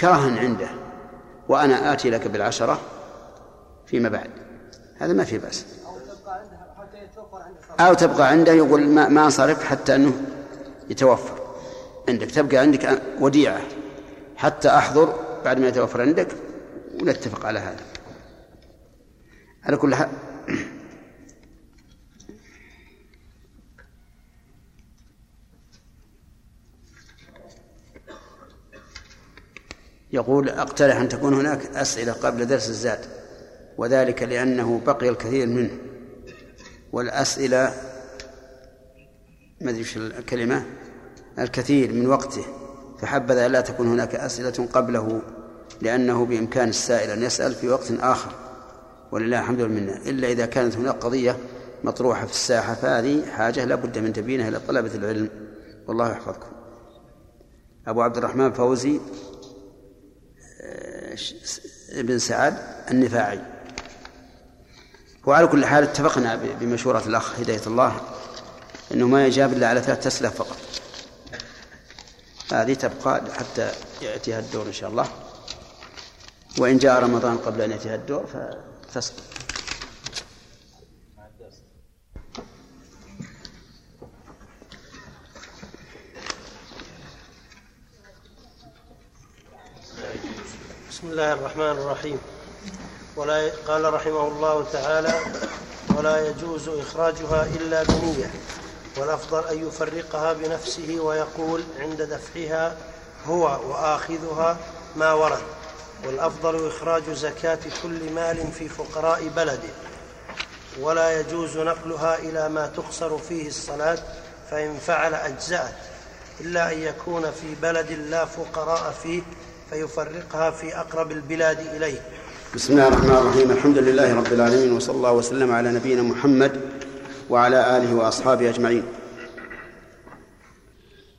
كرها عنده وأنا آتي لك بالعشرة فيما بعد. هذا ما في بأس. أو تبقى عنده يقول ما, ما أنصرف حتى أنه يتوفر عندك تبقى عندك وديعة. حتى أحضر بعد ما يتوفر عندك ونتفق على هذا. على كل حال. يقول اقترح أن تكون هناك أسئلة قبل درس الزاد وذلك لأنه بقي الكثير منه. والأسئلة ما أدري الكلمة الكثير من وقته. فحبذا لا تكون هناك أسئلة قبله لأنه بإمكان السائل أن يسأل في وقت آخر. ولله الحمد والمنة. إلا إذا كانت هناك قضية مطروحة في الساحة فهذه حاجة لا بد من تبيينها إلى طلبة العلم. والله يحفظكم. أبو عبد الرحمن فوزي ابن سعد النفاعي. وعلى كل حال اتفقنا بمشورة الأخ هداية الله أنه ما يجاب إلا على ثلاث أسئلة فقط. هذه تبقى حتى يأتيها الدور إن شاء الله. وإن جاء رمضان قبل أن يأتيها الدور فتسقط بسم الله الرحمن الرحيم. ولا قال رحمه الله تعالى ولا يجوز إخراجها إلا بنية. والأفضل أن يفرقها بنفسه ويقول عند دفعها هو وآخذها ما ورد. والأفضل إخراج زكاة كل مال في فقراء بلده. ولا يجوز نقلها إلى ما تقصر فيه الصلاة فإن فعل أجزأت. إلا أن يكون في بلد لا فقراء فيه فيفرقها في أقرب البلاد إليه. بسم الله الرحمن الرحيم. الحمد لله رب العالمين وصلى الله وسلم على نبينا محمد وعلى آله وأصحابه أجمعين.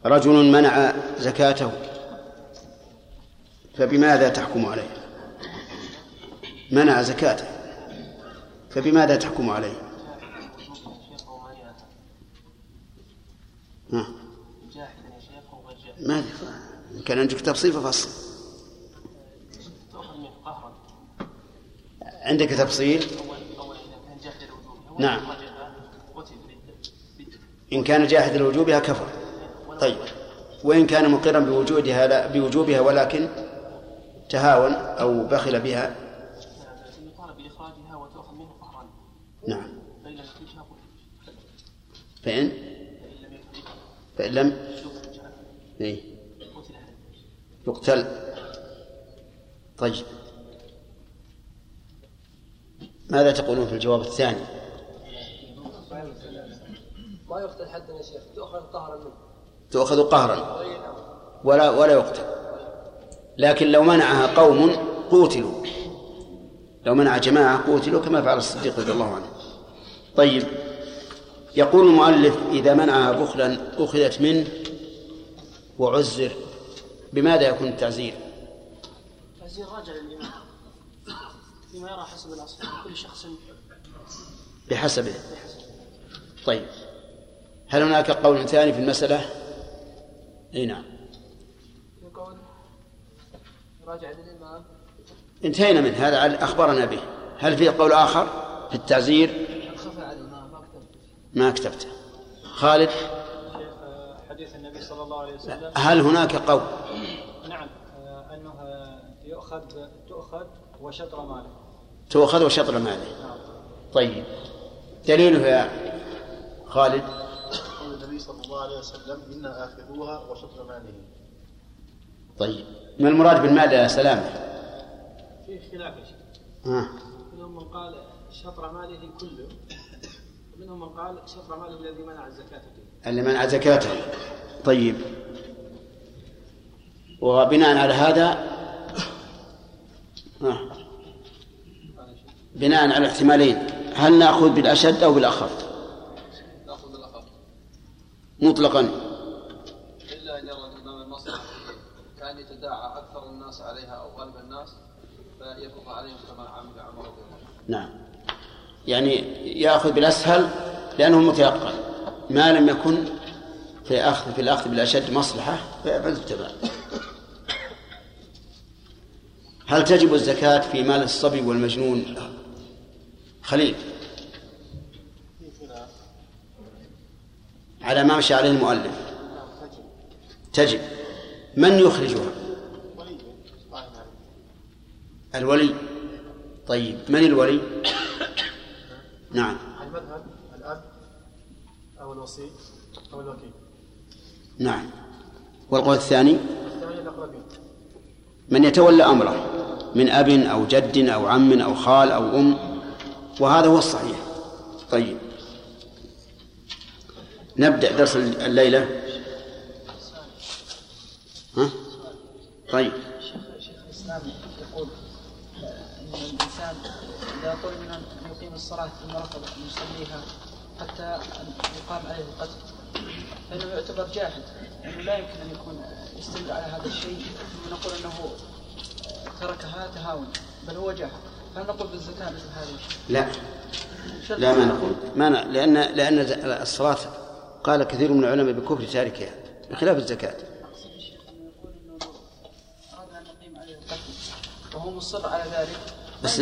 رجل منع زكاته فبماذا تحكم عليه؟ منع زكاته فبماذا تحكم عليه؟ ها. ما كان عندك تفصيل ففصل. عندك تفصيل؟ نعم. إن كان جاحد لوجوبها كفر. طيب. وإن كان مقرا بوجودها لا بوجوبها ولكن تهاون أو بخل بها. نعم. فإن؟ فإن لم إيه. يقتل. طيب. ماذا تقولون في الجواب الثاني؟ ما يقتل حدا يا شيخ تؤخذ قهرا منه. تؤخذ قهرا. ولا ولا يقتل. لكن لو منعها قوم قوتلوا. لو منع جماعة قوتلوا كما فعل الصديق رضي الله عنه. طيب. يقول المؤلف إذا منعها بخلا أخذت منه وعزر بماذا يكون التعزير؟ تعزير راجع للإمام. فيما يرى حسب الأصل كل شخص بحسبه. طيب. هل هناك قول ثاني في المسألة؟ إي نعم. يقول راجع للإمام. انتهينا منه هذا أخبرنا به. هل في قول آخر في التعزير؟ ما كتبت ما كتبته. خالد؟ حديث النبي صلى الله عليه وسلم. هل هناك قول؟ نعم آه، آه، يؤخذ تؤخذ وشطر ماله. تؤخذ وشطر ماله. طيب. دليله يا خالد؟ الله عليه وسلم إنا آخذوها وشطر ماله طيب. ما المراد بالمال يا سلامة في اختلاف يا شيخ. ها. منهم من قال شطر ماله كله. ومنهم من قال شطر ماله الذي منع الزكاة فيه. اللي منع زكاته طيب. وبناء على هذا ها. بناء على احتمالين. هل نأخذ بالأشد أو بالأخف؟ مطلقا. إلا أن يرى الإمام كأن يتداعى أكثر الناس عليها أو غالب الناس فيفرض عليهم كما عمل عمر رضي الله نعم. يعني يأخذ بالأسهل لأنه متيقن. ما لم يكن في اخذ في الأخذ بالاشد مصلحة فلتتبع هل تجب الزكاة في مال الصبي والمجنون؟ خليل. على ما مشى عليه المؤلف. تجب. من يخرجها؟ الولي. طيب من الولي؟ نعم. المذهب الأب أو الوصي أو الوكيل نعم. والقول الثاني؟ من يتولى أمره من أب أو جد أو عم أو خال أو أم وهذا هو الصحيح. طيب. نبدأ درس الليلة ها؟ طيب شيخ الاسلام يقول ان الانسان اذا طلب منه ان يقيم الصلاه ثم رفض ان يصليها حتى ان يقام عليه القتل فانه يعتبر جاحد لأنه لا يمكن ان يكون يستمر على هذا الشيء ثم نقول انه تركها تهاون بل هو جاحد هل نقول بالزكاه مثل هذا الشيء؟ لا لا ما نقول ما ن... لأن لأن الصلاة قال كثير من العلماء بكفر تاركها بخلاف الزكاة. وهو مصر على ذلك. بس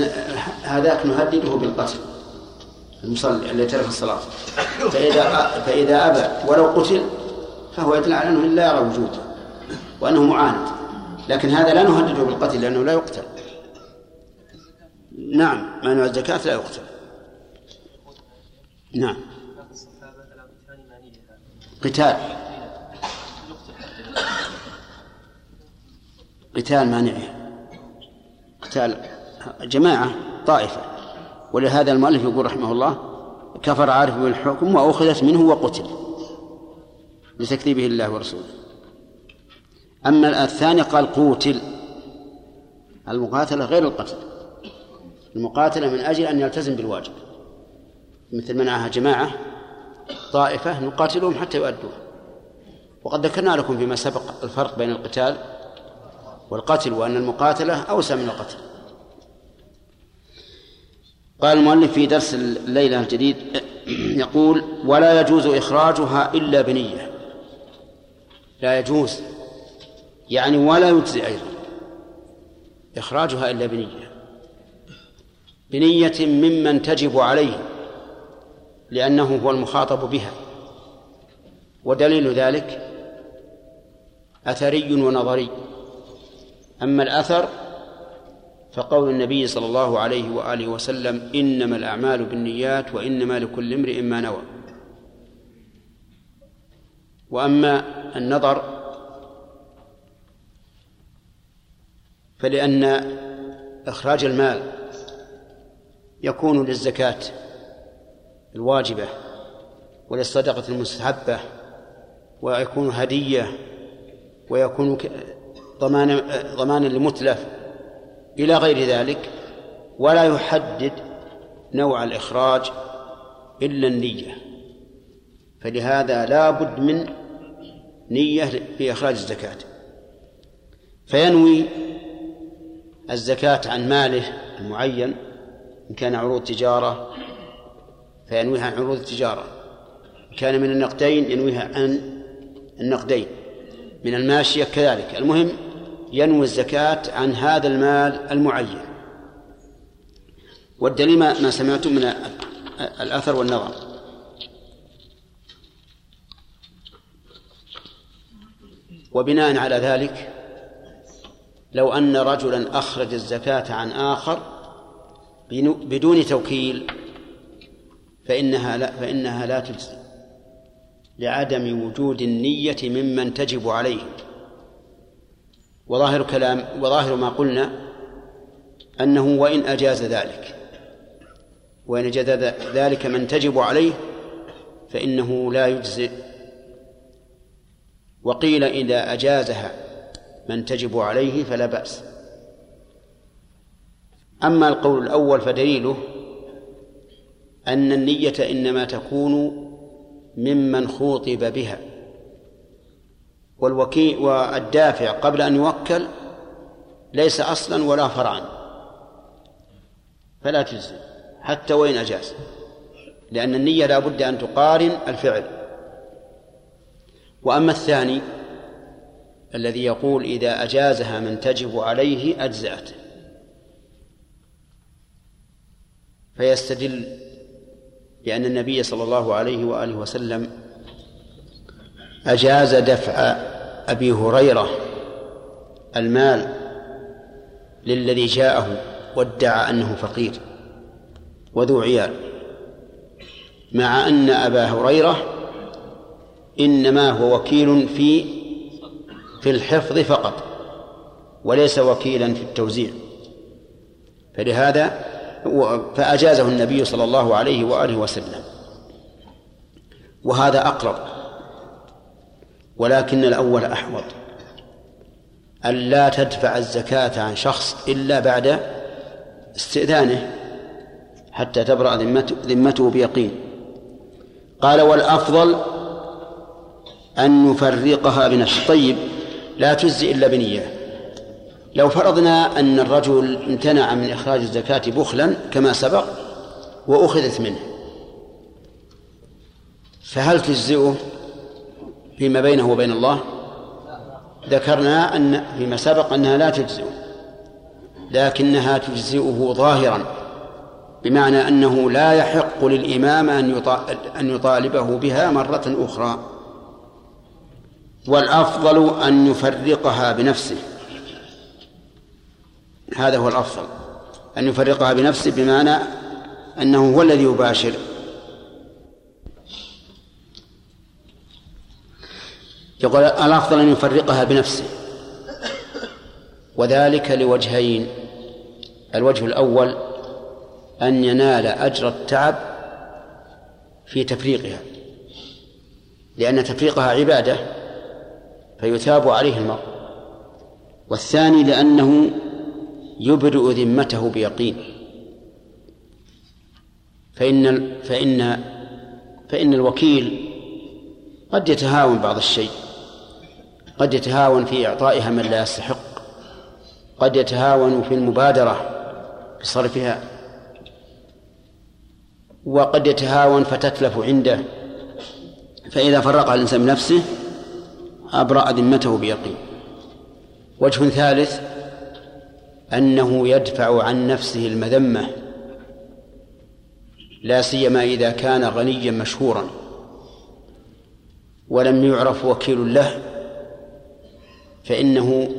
هذاك نهدده بالقتل المصلي الذي ترك الصلاة. فإذا فإذا أبى ولو قتل فهو يدل على أنه لا يرى وجوده وأنه معاند. لكن هذا لا نهدده بالقتل لأنه لا يقتل. نعم مانع الزكاة لا يقتل. نعم. قتال. قتال مانعه. قتال جماعة طائفة. ولهذا المؤلف يقول رحمه الله كفر عارف بالحكم وأخذت منه وقتل لتكذيبه الله ورسوله. أما الثاني قال قوتل. المقاتلة غير القتل. المقاتلة من أجل أن يلتزم بالواجب. مثل منعها جماعة طائفة نقاتلهم حتى يؤدوه وقد ذكرنا لكم فيما سبق الفرق بين القتال والقتل وأن المقاتلة أوسع من القتل. قال المؤلف في درس الليلة الجديد يقول ولا يجوز إخراجها إلا بنية. لا يجوز. يعني ولا يجزي أيضا. إخراجها إلا بنية. بنية ممن تجب عليه. لأنه هو المخاطب بها. ودليل ذلك أثري ونظري. أما الأثر فقول النبي صلى الله عليه وآله وسلم إنما الأعمال بالنيات وإنما لكل امرئ ما نوى. وأما النظر فلأن إخراج المال يكون للزكاة. الواجبة وللصدقة المستحبة ويكون هدية ويكون ضمان ضمانا لمتلف إلى غير ذلك ولا يحدد نوع الإخراج إلا النية. فلهذا لا بد من نية في إخراج الزكاة. فينوي الزكاة عن ماله المعين إن كان عروض تجارة فينويها عن عروض التجارة. كان من النقدين ينويها عن النقدين. من الماشية كذلك. المهم ينوي الزكاة عن هذا المال المعين. والدليل ما سمعتم من الأثر والنظر. وبناء على ذلك لو أن رجلا أخرج الزكاة عن آخر بدون توكيل فإنها لا فإنها لا تجزي لعدم وجود النية ممن تجب عليه. وظاهر كلام وظاهر ما قلنا أنه وإن أجاز ذلك. وإن أجاز ذلك من تجب عليه فإنه لا يجزئ. وقيل إذا أجازها من تجب عليه فلا بأس. أما القول الأول فدليله أن النية إنما تكون ممن خوطب بها. والوكيل والدافع قبل أن يوكل ليس أصلا ولا فرعا. فلا تجزي حتى وإن أجاز. لأن النية لا بد أن تقارن الفعل. وأما الثاني الذي يقول إذا أجازها من تجب عليه أجزأته فيستدل بأن النبي صلى الله عليه وآله وسلم أجاز دفع أبي هريرة المال للذي جاءه وادعى أنه فقير وذو عيال مع أن أبا هريرة إنما هو وكيل في في الحفظ فقط وليس وكيلا في التوزيع. فلهذا فأجازه النبي صلى الله عليه وآله وسلم. وهذا أقرب. ولكن الأول أحوط. أن لا تدفع الزكاة عن شخص إلا بعد استئذانه حتى تبرأ ذمته بيقين. قال والأفضل أن نفرقها بنفسه طيب لا تجزي إلا بنية. لو فرضنا أن الرجل امتنع من إخراج الزكاة بخلا كما سبق وأخذت منه فهل تجزئه فيما بينه وبين الله؟ ذكرنا أن فيما سبق أنها لا تجزئه لكنها تجزئه ظاهرا بمعنى أنه لا يحق للإمام أن يطالبه بها مرة أخرى. والأفضل أن يفرقها بنفسه. هذا هو الأفضل أن يفرقها بنفسه بمعنى أنه هو الذي يباشر. يقول الأفضل أن يفرقها بنفسه وذلك لوجهين الوجه الأول أن ينال أجر التعب في تفريقها لأن تفريقها عبادة فيثاب عليه المرء والثاني لأنه يبرئ ذمته بيقين. فإن فإن فإن الوكيل قد يتهاون بعض الشيء. قد يتهاون في إعطائها من لا يستحق. قد يتهاون في المبادرة بصرفها. وقد يتهاون فتتلف عنده. فإذا فرق الإنسان بنفسه أبرأ ذمته بيقين. وجه ثالث أنه يدفع عن نفسه المذمة لا سيما إذا كان غنيا مشهورا ولم يعرف وكيل له فإنه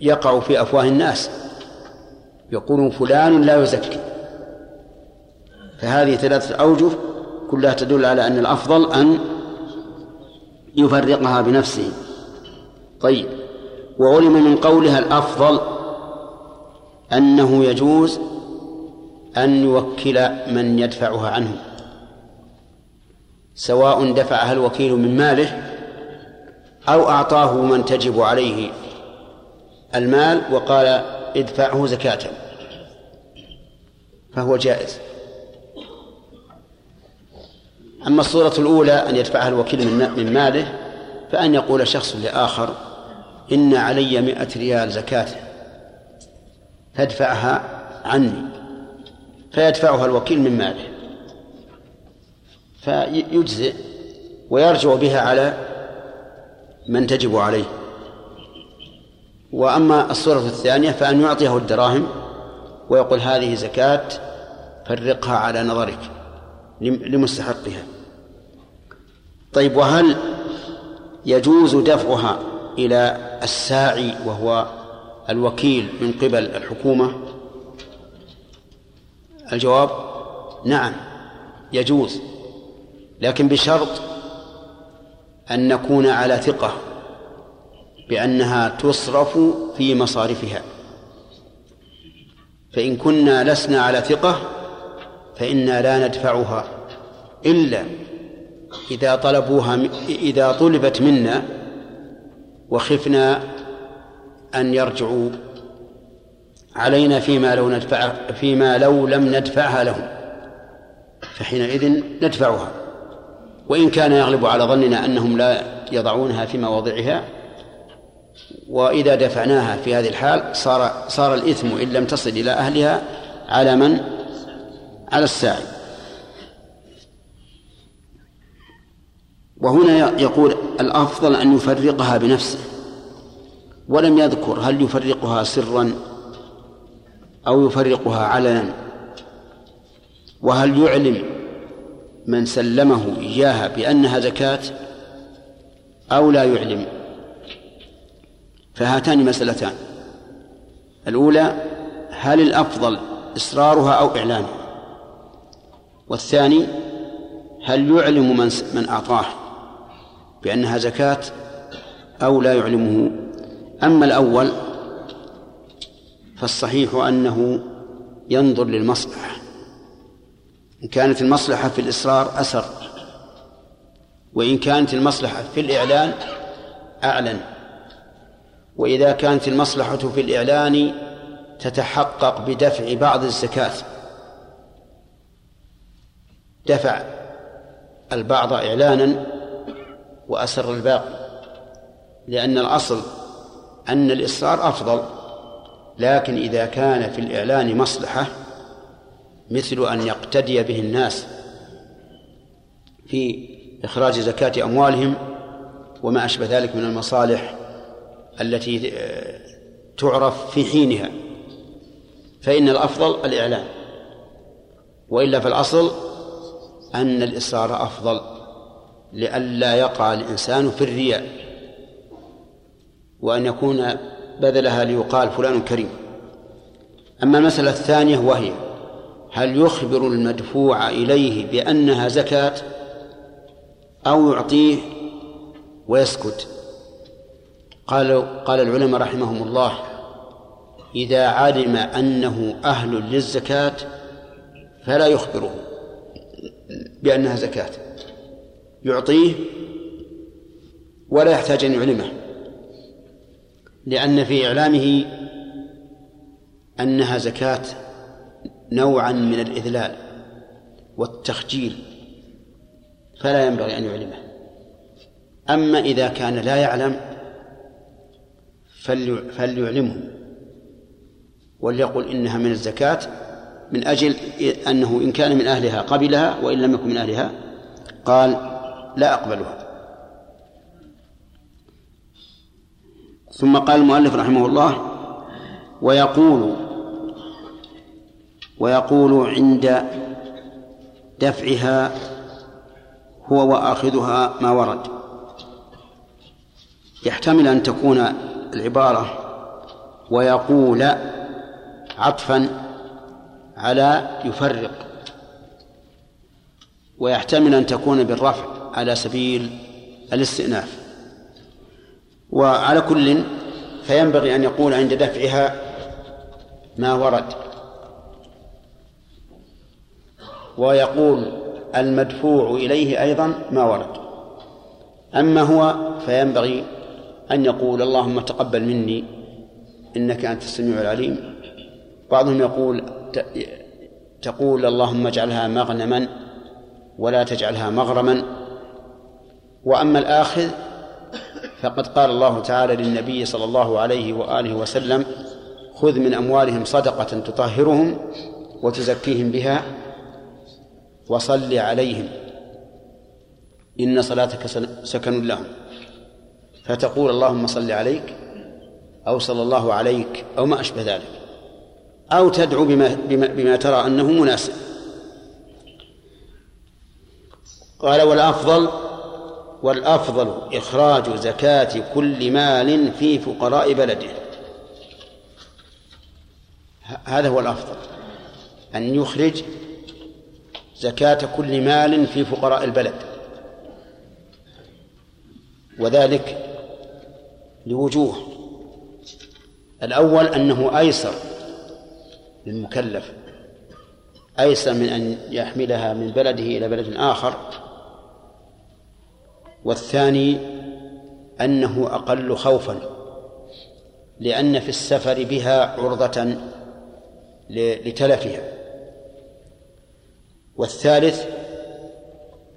يقع في أفواه الناس يقولون فلان لا يزكي. فهذه ثلاثة أوجه كلها تدل على أن الأفضل أن يفرقها بنفسه. طيب. وعلم من قولها الأفضل أنه يجوز أن يوكل من يدفعها عنه سواء دفعها الوكيل من ماله أو أعطاه من تجب عليه المال وقال ادفعه زكاة فهو جائز. أما الصورة الأولى أن يدفعها الوكيل من ماله فأن يقول شخص لآخر إن علي مئة ريال زكاة فادفعها عني فيدفعها الوكيل من ماله فيجزئ ويرجع بها على من تجب عليه. وأما الصورة الثانية فأن يعطيه الدراهم ويقول هذه زكاة فرقها على نظرك لمستحقها. طيب وهل يجوز دفعها إلى الساعي وهو الوكيل من قبل الحكومة؟ الجواب نعم يجوز لكن بشرط أن نكون على ثقة بأنها تصرف في مصارفها. فإن كنا لسنا على ثقة فإنا لا ندفعها إلا إذا طلبوها إذا طلبت منا وخفنا أن يرجعوا علينا فيما لو ندفع فيما لو لم ندفعها لهم. فحينئذ ندفعها. وإن كان يغلب على ظننا أنهم لا يضعونها في مواضعها وإذا دفعناها في هذه الحال صار صار الإثم إن لم تصل إلى أهلها على من؟ على الساعي. وهنا يقول الأفضل أن يفرقها بنفسه ولم يذكر هل يفرقها سرا أو يفرقها علنا وهل يعلم من سلمه إياها بأنها زكاة أو لا يعلم؟ فهاتان مسألتان الأولى هل الأفضل إصرارها أو إعلانها؟ والثاني هل يعلم من من أعطاه؟ بأنها زكاة أو لا يعلمه. أما الأول فالصحيح أنه ينظر للمصلحة. إن كانت المصلحة في الإصرار أسر وإن كانت المصلحة في الإعلان أعلن. وإذا كانت المصلحة في الإعلان تتحقق بدفع بعض الزكاة. دفع البعض إعلانا وأسر الباقي لأن الأصل أن الإصرار أفضل لكن إذا كان في الإعلان مصلحة مثل أن يقتدي به الناس في إخراج زكاة أموالهم وما أشبه ذلك من المصالح التي آه، تعرف في حينها فإن الأفضل الإعلان وإلا فالأصل أن الإصرار أفضل. لئلا يقع الإنسان في الرياء وأن يكون بذلها ليقال فلان كريم. أما المسألة الثانية وهي هل يخبر المدفوع إليه بأنها زكاة أو يعطيه ويسكت؟ قال قال العلماء رحمهم الله إذا علم أنه أهل للزكاة فلا يخبره بأنها زكاة. يعطيه ولا يحتاج أن يعلمه لأن في إعلامه أنها زكاة نوعا من الإذلال والتخجيل فلا ينبغي أن يعلمه. أما إذا كان لا يعلم فليعلمه وليقل إنها من الزكاة من أجل أنه إن كان من أهلها قبلها وإن لم يكن من أهلها قال لا أقبلها ثم قال المؤلف رحمه الله ويقول ويقول عند دفعها هو وآخذها ما ورد. يحتمل أن تكون العبارة ويقول عطفا على يفرق ويحتمل أن تكون بالرفع. على سبيل الاستئناف. وعلى كل فينبغي أن يقول عند دفعها ما ورد. ويقول المدفوع إليه أيضا ما ورد. أما هو فينبغي أن يقول اللهم تقبل مني إنك أنت السميع العليم. بعضهم يقول تقول اللهم اجعلها مغنما ولا تجعلها مغرما. وأما الآخذ فقد قال الله تعالى للنبي صلى الله عليه وآله وسلم خذ من أموالهم صدقة تطهرهم وتزكيهم بها وصل عليهم إن صلاتك سكن لهم فتقول اللهم صل عليك أو صلى الله عليك أو ما أشبه ذلك أو تدعو بما, بما, بما ترى أنه مناسب قال والأفضل والأفضل إخراج زكاة كل مال في فقراء بلده. هذا هو الأفضل. أن يخرج زكاة كل مال في فقراء البلد. وذلك لوجوه. الأول أنه أيسر للمكلف. أيسر من أن يحملها من بلده إلى بلد آخر. والثاني أنه أقل خوفا لأن في السفر بها عرضة لتلفها. والثالث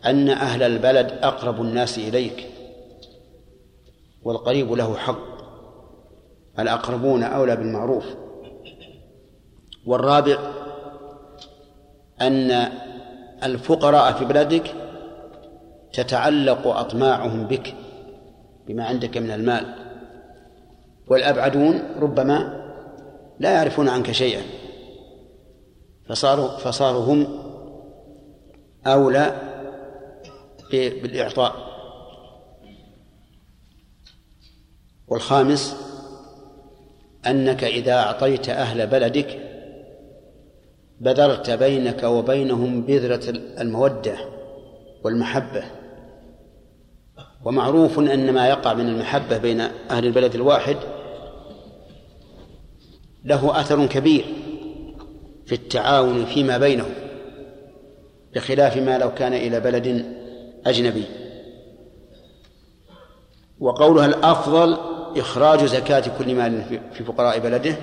أن أهل البلد أقرب الناس إليك والقريب له حق الأقربون أولى بالمعروف. والرابع أن الفقراء في بلدك تتعلق أطماعهم بك بما عندك من المال. والأبعدون ربما لا يعرفون عنك شيئا فصاروا فصاروا هم أولى بالإعطاء. والخامس أنك إذا أعطيت أهل بلدك بذرت بينك وبينهم بذرة المودة والمحبة. ومعروف أن ما يقع من المحبة بين أهل البلد الواحد له أثر كبير في التعاون فيما بينهم بخلاف ما لو كان إلى بلد أجنبي. وقولها الأفضل إخراج زكاة كل مال في فقراء بلده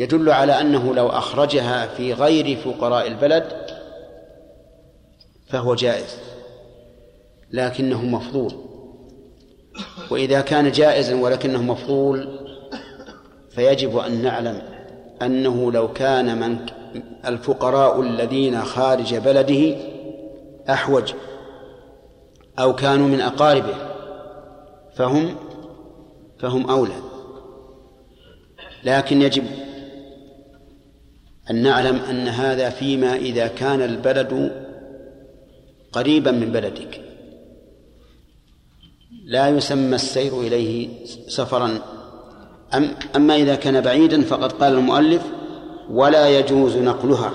يدل على أنه لو أخرجها في غير فقراء البلد فهو جائز. لكنه مفضول. وإذا كان جائزا ولكنه مفضول فيجب أن نعلم أنه لو كان من الفقراء الذين خارج بلده أحوج أو كانوا من أقاربه فهم فهم أولى. لكن يجب أن نعلم أن هذا فيما إذا كان البلد قريبا من بلدك. لا يسمى السير إليه سفرا. أم أما إذا كان بعيدا فقد قال المؤلف ولا يجوز نقلها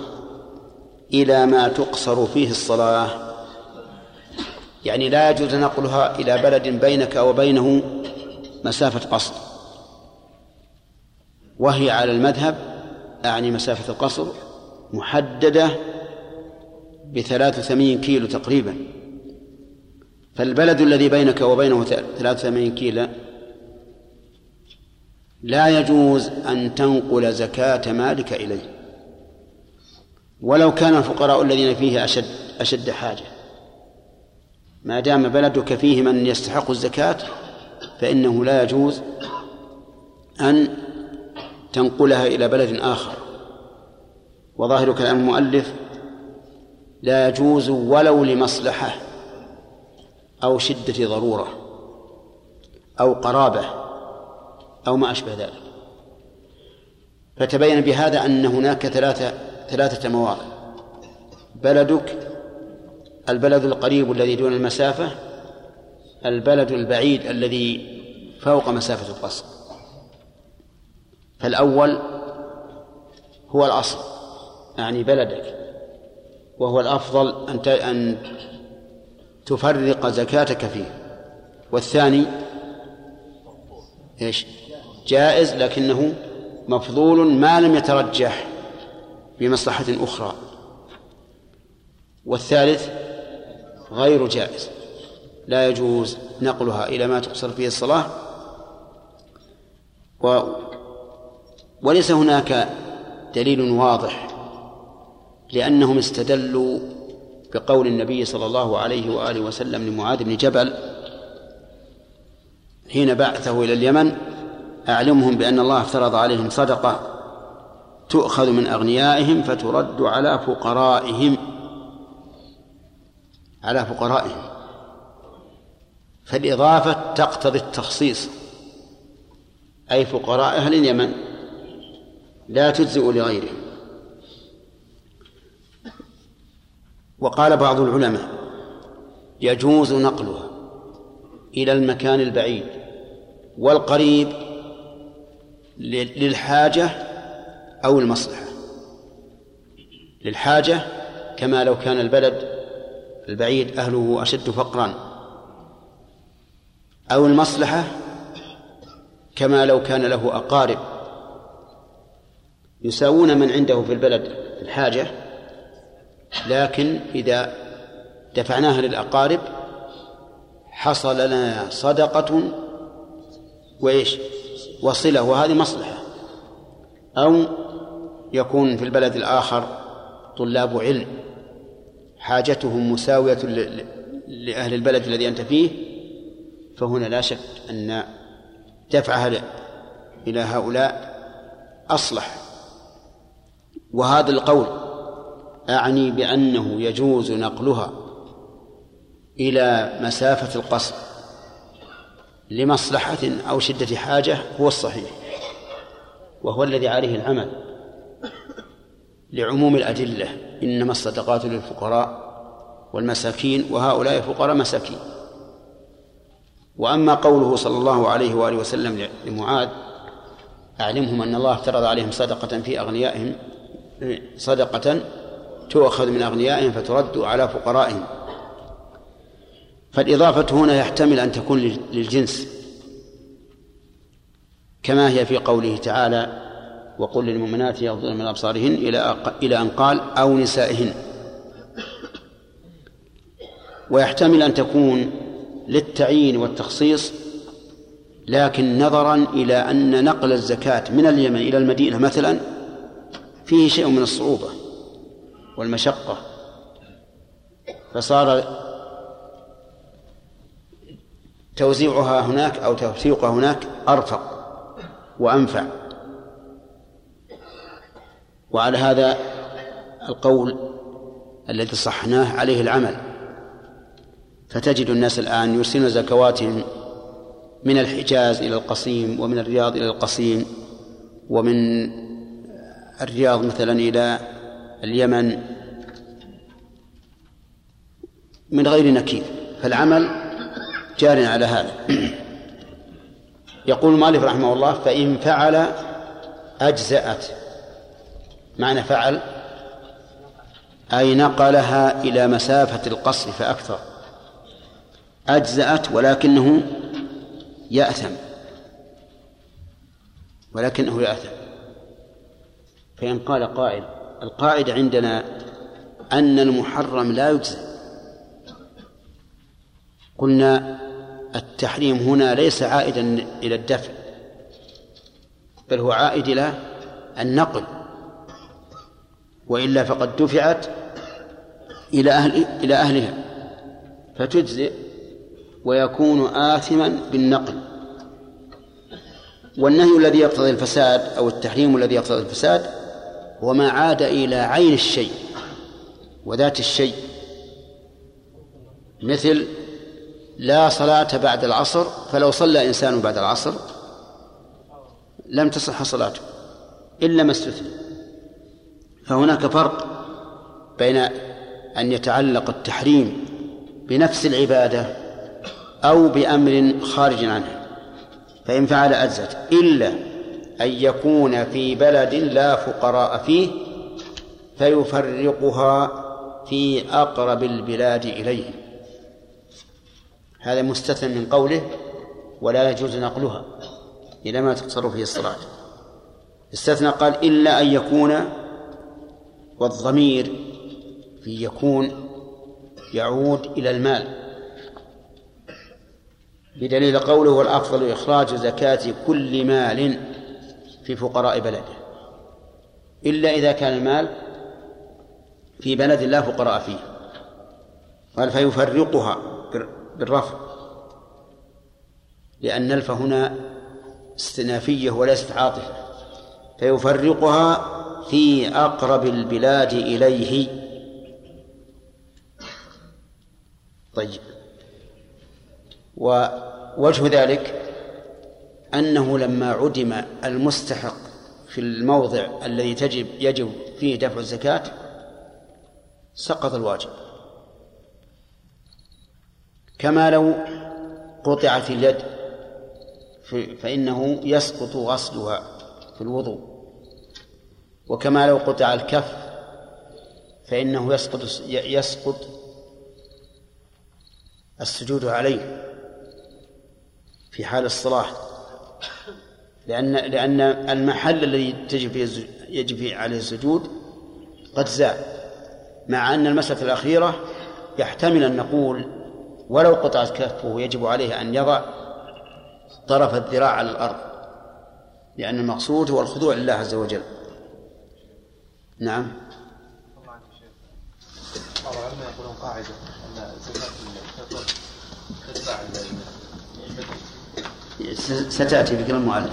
إلى ما تقصر فيه الصلاة. يعني لا يجوز نقلها إلى بلد بينك وبينه مسافة قصر. وهي على المذهب أعني مسافة القصر محددة بثلاث وثمانين كيلو تقريبا. فالبلد الذي بينك وبينه ثلاث وثمانين كيلو لا يجوز أن تنقل زكاة مالك إليه. ولو كان الفقراء الذين فيه أشد أشد حاجة. ما دام بلدك فيه من يستحق الزكاة فإنه لا يجوز أن تنقلها إلى بلد آخر. وظاهر كلام المؤلف لا يجوز ولو لمصلحة. أو شدة ضرورة أو قرابة أو ما أشبه ذلك. فتبين بهذا أن هناك ثلاثة ثلاثة مواضع بلدك البلد القريب الذي دون المسافة البلد البعيد الذي فوق مسافة القصر فالأول هو الأصل يعني بلدك وهو الأفضل أن أن تفرق زكاتك فيه. والثاني إيش؟ جائز لكنه مفضول ما لم يترجح بمصلحة أخرى. والثالث غير جائز. لا يجوز نقلها إلى ما تقصر فيه الصلاة. و وليس هناك دليل واضح لأنهم استدلوا بقول النبي صلى الله عليه وآله وسلم لمعاذ بن جبل حين بعثه إلى اليمن أعلمهم بأن الله افترض عليهم صدقة تؤخذ من أغنيائهم فترد على فقرائهم على فقرائهم. فالإضافة تقتضي التخصيص أي فقراء أهل اليمن لا تجزئ لغيرهم. وقال بعض العلماء يجوز نقلها إلى المكان البعيد والقريب للحاجة أو المصلحة. للحاجة كما لو كان البلد البعيد أهله أشد فقرا. أو المصلحة كما لو كان له أقارب يساوون من عنده في البلد الحاجة لكن إذا دفعناها للأقارب حصل لنا صدقة وإيش؟ وصلة وهذه مصلحة. أو يكون في البلد الآخر طلاب علم حاجتهم مساوية لأهل البلد الذي أنت فيه فهنا لا شك أن دفعها إلى هؤلاء أصلح. وهذا القول أعني بأنه يجوز نقلها إلى مسافة القصر لمصلحة أو شدة حاجة هو الصحيح وهو الذي عليه العمل لعموم الأدلة. إنما الصدقات للفقراء والمساكين وهؤلاء الفقراء مساكين. وأما قوله صلى الله عليه وآله وسلم لمعاذ أعلمهم أن الله افترض عليهم صدقة في أغنيائهم صدقة تؤخذ من أغنيائهم فترد على فقرائهم. فالإضافة هنا يحتمل أن تكون للجنس كما هي في قوله تعالى وقل للمؤمنات يغضن من أبصارهن إلى إلى أن قال أو نسائهن ويحتمل أن تكون للتعيين والتخصيص لكن نظرا إلى أن نقل الزكاة من اليمن إلى المدينة مثلا فيه شيء من الصعوبة. والمشقة. فصار توزيعها هناك أو توثيقها هناك أرفق وأنفع. وعلى هذا القول الذي صحناه عليه العمل. فتجد الناس الآن يرسلون زكواتهم من الحجاز إلى القصيم ومن الرياض إلى القصيم ومن الرياض مثلا إلى اليمن من غير نكير فالعمل جار على هذا. يقول مالك رحمه الله فإن فعل أجزأت. معنى فعل أي نقلها إلى مسافة القصر فأكثر. أجزأت ولكنه يأثم. ولكنه يأثم. فإن قال قائل القاعدة عندنا أن المحرم لا يجزى. قلنا التحريم هنا ليس عائدا إلى الدفع بل هو عائد إلى النقل وإلا فقد دفعت إلى أهل إلى أهلها فتجزئ ويكون آثما بالنقل. والنهي الذي يقتضي الفساد أو التحريم الذي يقتضي الفساد هو ما عاد إلى عين الشيء وذات الشيء. مثل لا صلاة بعد العصر فلو صلى إنسان بعد العصر لم تصح صلاته إلا ما استثنى. فهناك فرق بين أن يتعلق التحريم بنفس العبادة أو بأمر خارج عنها فإن فعل أجزت إلا أن يكون في بلد لا فقراء فيه فيفرقها في أقرب البلاد إليه. هذا مستثنى من قوله ولا يجوز نقلها إلى ما تقصر فيه الصلاة. استثنى قال إلا أن يكون والضمير في يكون يعود إلى المال. بدليل قوله والأفضل إخراج زكاة كل مال. في فقراء بلده. إلا إذا كان المال في بلد لا فقراء فيه. قال فيفرقها بالرفع لأن الف هنا استنافية وليست عاطفة فيفرقها في أقرب البلاد إليه. طيب. ووجه ذلك أنه لما عدم المستحق في الموضع الذي تجب يجب فيه دفع الزكاة سقط الواجب. كما لو قطعت اليد فإنه يسقط غسلها في الوضوء. وكما لو قطع الكف فإنه يسقط يسقط السجود عليه في حال الصلاة. لأن لأن المحل الذي تجب فيه يجب فيه عليه السجود قد زال مع أن المسألة الأخيرة يحتمل أن نقول ولو قطعت كفه يجب عليه أن يضع طرف الذراع على الأرض لأن المقصود هو الخضوع لله عز وجل نعم بعض العلماء يقولون قاعدة أن زكاة الفطر تتبع ستأتي في كلام المؤلف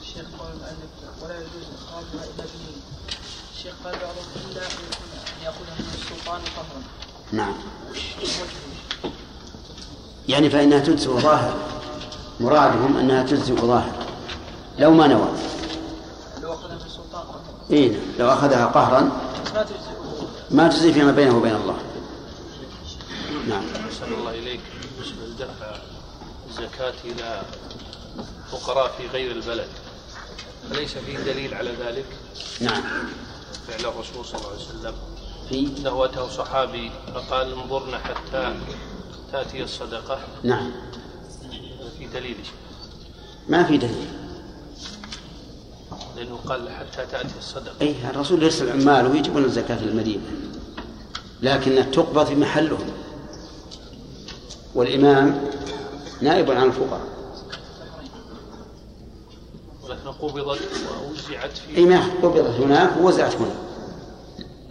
الشيخ قال المؤلف ولا يجوز إخراجها إلا الشيخ قال بعضهم إلا أن يأخذها من السلطان قهرا نعم. يعني فإنها تجزئ ظاهر. مرادهم أنها تجزئ ظاهر. لو ما نوى. لو أخذها من السلطان قهرا إيه نعم. لو أخذها قهرا. ما تجزي ما تجزي فيما بينه وبين الله. نعم. الله إليك. بالنسبة الزكاة إلى فقراء في غير البلد. أليس فيه دليل على ذلك؟ نعم. فعل الرسول صلى الله عليه وسلم. في له أتاه صحابي فقال انظرنا حتى تأتي الصدقة. نعم. في دليل ما في دليل. لأنه قال حتى تأتي الصدقة. أي الرسول يرسل عماله ويجيبون الزكاة في المدينة. لكنها تقبض في محلهم والإمام نائب عن الفقراء ولكن قبضت ووزعت في أي ما قبضت هناك ووزعت هنا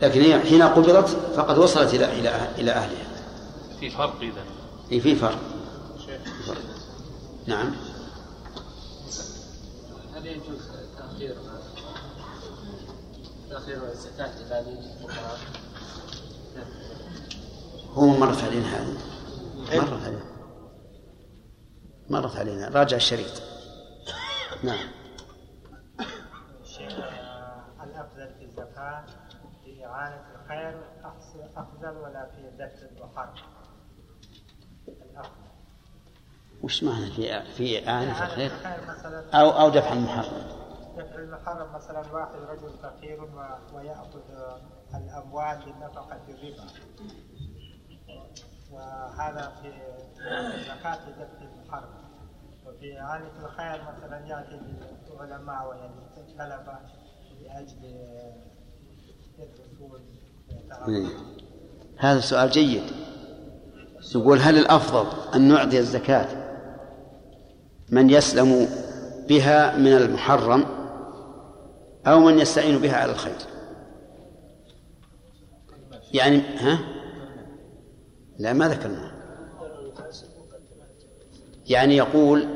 لكن هي حين قبضت فقد وصلت إلى إلى إلى أهلها. في فرق إذا. أي في فرق. نعم. هل يجوز تأخير تأخير الزكاة إلى أن يجي الفقراء؟ هو مرت علينا هذه مرت علينا مرت علينا. راجع الشريط. نعم. الأفضل في الزكاة في إعانة الخير أفضل ولا في دفع المحرم الأفضل وش معنى في في إعانة الخير؟ أو أو دفع المحرم. دفع المحرم مثلا واحد رجل فقير ويأخذ الأموال للنفقة الربا وهذا في زكاة دفع المحرم. وفي إعانة الخير مثلا يأتي العلماء ويعني الطلبة لأجل يدرسون إيه. هذا سؤال جيد. يقول هل الأفضل أن نعطي الزكاة من يسلم بها من المحرم أو من يستعين بها على الخير؟ يعني ها؟ لا ما ذكرنا يعني يقول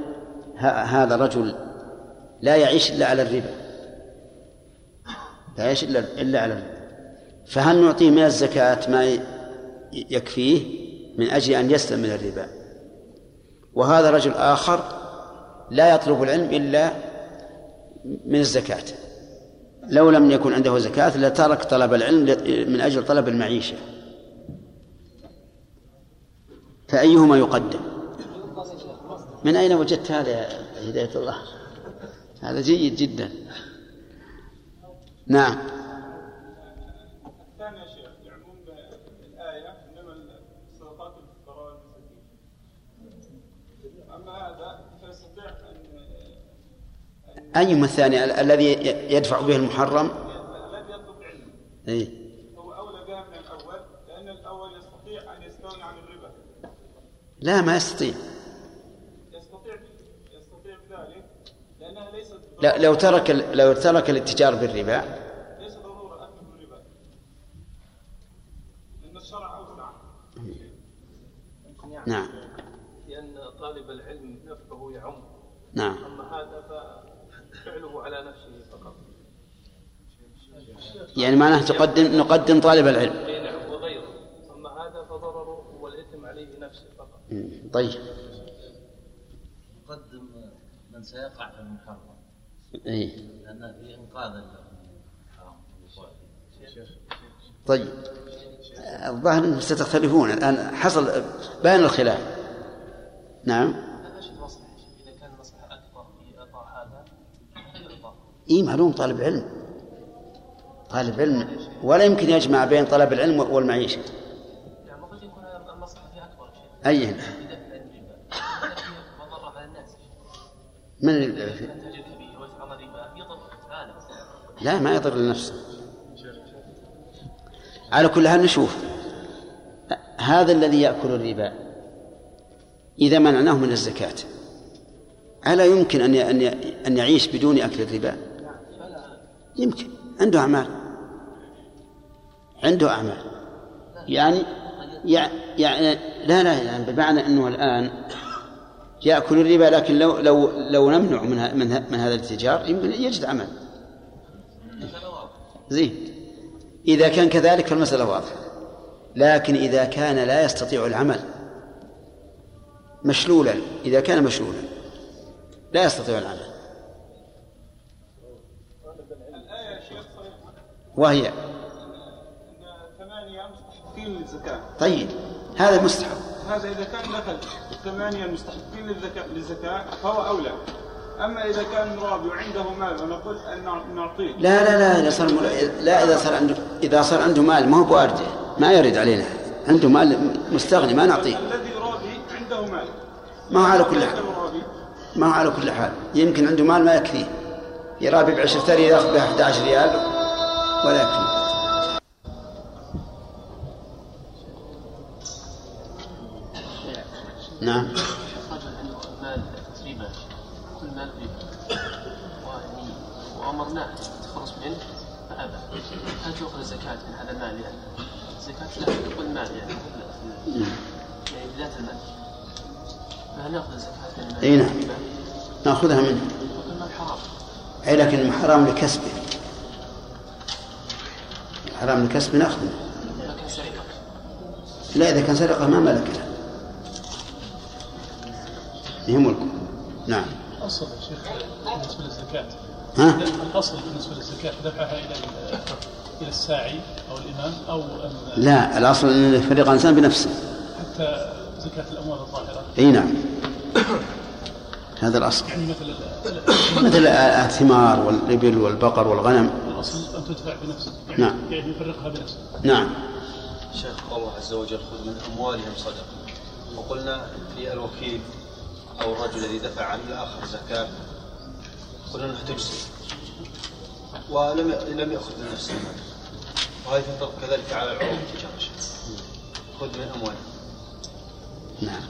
هذا رجل لا يعيش إلا على الربا. لا يعيش إلا إلا على الربا. فهل نعطيه من الزكاة ما يكفيه من أجل أن يسلم من الربا؟ وهذا رجل آخر لا يطلب العلم إلا من الزكاة. لو لم يكن عنده زكاة لترك طلب العلم من أجل طلب المعيشة. فأيهما يقدم؟ من أين وجدت هذا يا هداية الله؟ هذا جيد جدا. نعم. أيهما الثاني ال- الذي يدفع به المحرم؟ الذي يطلب علم إيه؟ هو أولى بها من الأول لأن الأول يستطيع أن يستغني عن الربا لا ما يستطيع. يستطيع يستطيع بذلك لأنها ليست لا لو ترك لو ترك الاتجار بالربا. ليس ضرورة أكل الربا لأن الشرع أوسع نعم. لأن طالب العلم نفعه يعم. نعم. أما هذا ففعله على نفسه فقط. يعني معناه تقدم نقدم طالب العلم أي نعم وغيره أما هذا فضرره والإثم عليه نفسه فقط مم. طيب. يقدم من سيقع في المحرم. إيه؟ لأن في فيه. طيب. الظاهر انكم ستختلفون. الآن حصل بان الخلاف. نعم. اي معلوم طالب علم. طالب علم. ولا يمكن يجمع بين طلب العلم والمعيشة. يضر العالم لا ما يضر لنفسه. على كل حال نشوف. هذا الذي يأكل الربا إذا منعناه من الزكاة. ألا يمكن أن أن يعيش بدون أكل الربا؟ يمكن. عنده أعمال. عنده أعمال. يعني يع- يعني لا لا يعني بمعنى أنه الآن يأكل الربا لكن لو لو لو نمنع من من, من هذا الاتجار يمكن يجد عمل. زين. إذا كان كذلك فالمسألة واضحة. لكن إذا كان لا يستطيع العمل مشلولا إذا كان مشلولا لا يستطيع العمل. وهي ثمانية مستحقين للزكاة. طيب. هذا مستحب. هذا إذا كان دخل الثمانية المستحقين للزكاة للزكاة فهو أولى. أما إذا كان رابي وعنده مال ونقول أن نع- نعطيه. لا لا لا إذا صار لا إذا صار عنده إذا صار عنده مال ما هو بوارده ما يرد علينا. عنده مال مستغني ما نعطيه. الذي رابي عنده مال. ما هو على كل حال. ما هو على كل حال. يمكن عنده مال ما يكفيه. يرابي بعشرة ريال ياخذ بها 11 ريال ولا يكفي. نعم. رجل عنده مال ربا كل مال ربا وامرناه بالتخلص منه فابى هل تؤخذ الزكاه من هذا المال يعني الزكاه لا تقول المال يعني يعني بذات المال فهل ناخذ الزكاه من إي نعم؟ نأخذها منه. المال حرام أي لكن حرام لكسبه حرام لكسبه نأخذه. لا إذا كان سرقة ما ملكه هي ملكه نعم. الأصل يا شيخ بالنسبة للزكاة. ها؟ الأصل بالنسبة للزكاة دفعها إلى ال- إلى الساعي أو الإمام أو أن لا الأصل أن يفرق الإنسان بنفسه. حتى زكاة الأموال الظاهرة. إي نعم. هذا الأصل. يعني مثل مثل الثمار والإبل والبقر والغنم. الأصل أن تدفع بنفسك. نعم. يعني يفرقها بنفسه نعم. شيخ الله عز وجل خذ من أموالهم صدقة. وقلنا في الوكيل أو الرجل الذي دفع عن الآخر زكاة قلنا أنها تجزي ولم لم يأخذ من نفسه وهذه تنطبق كذلك على العروض التجارة شيخ. خذ من أموالهم نعم.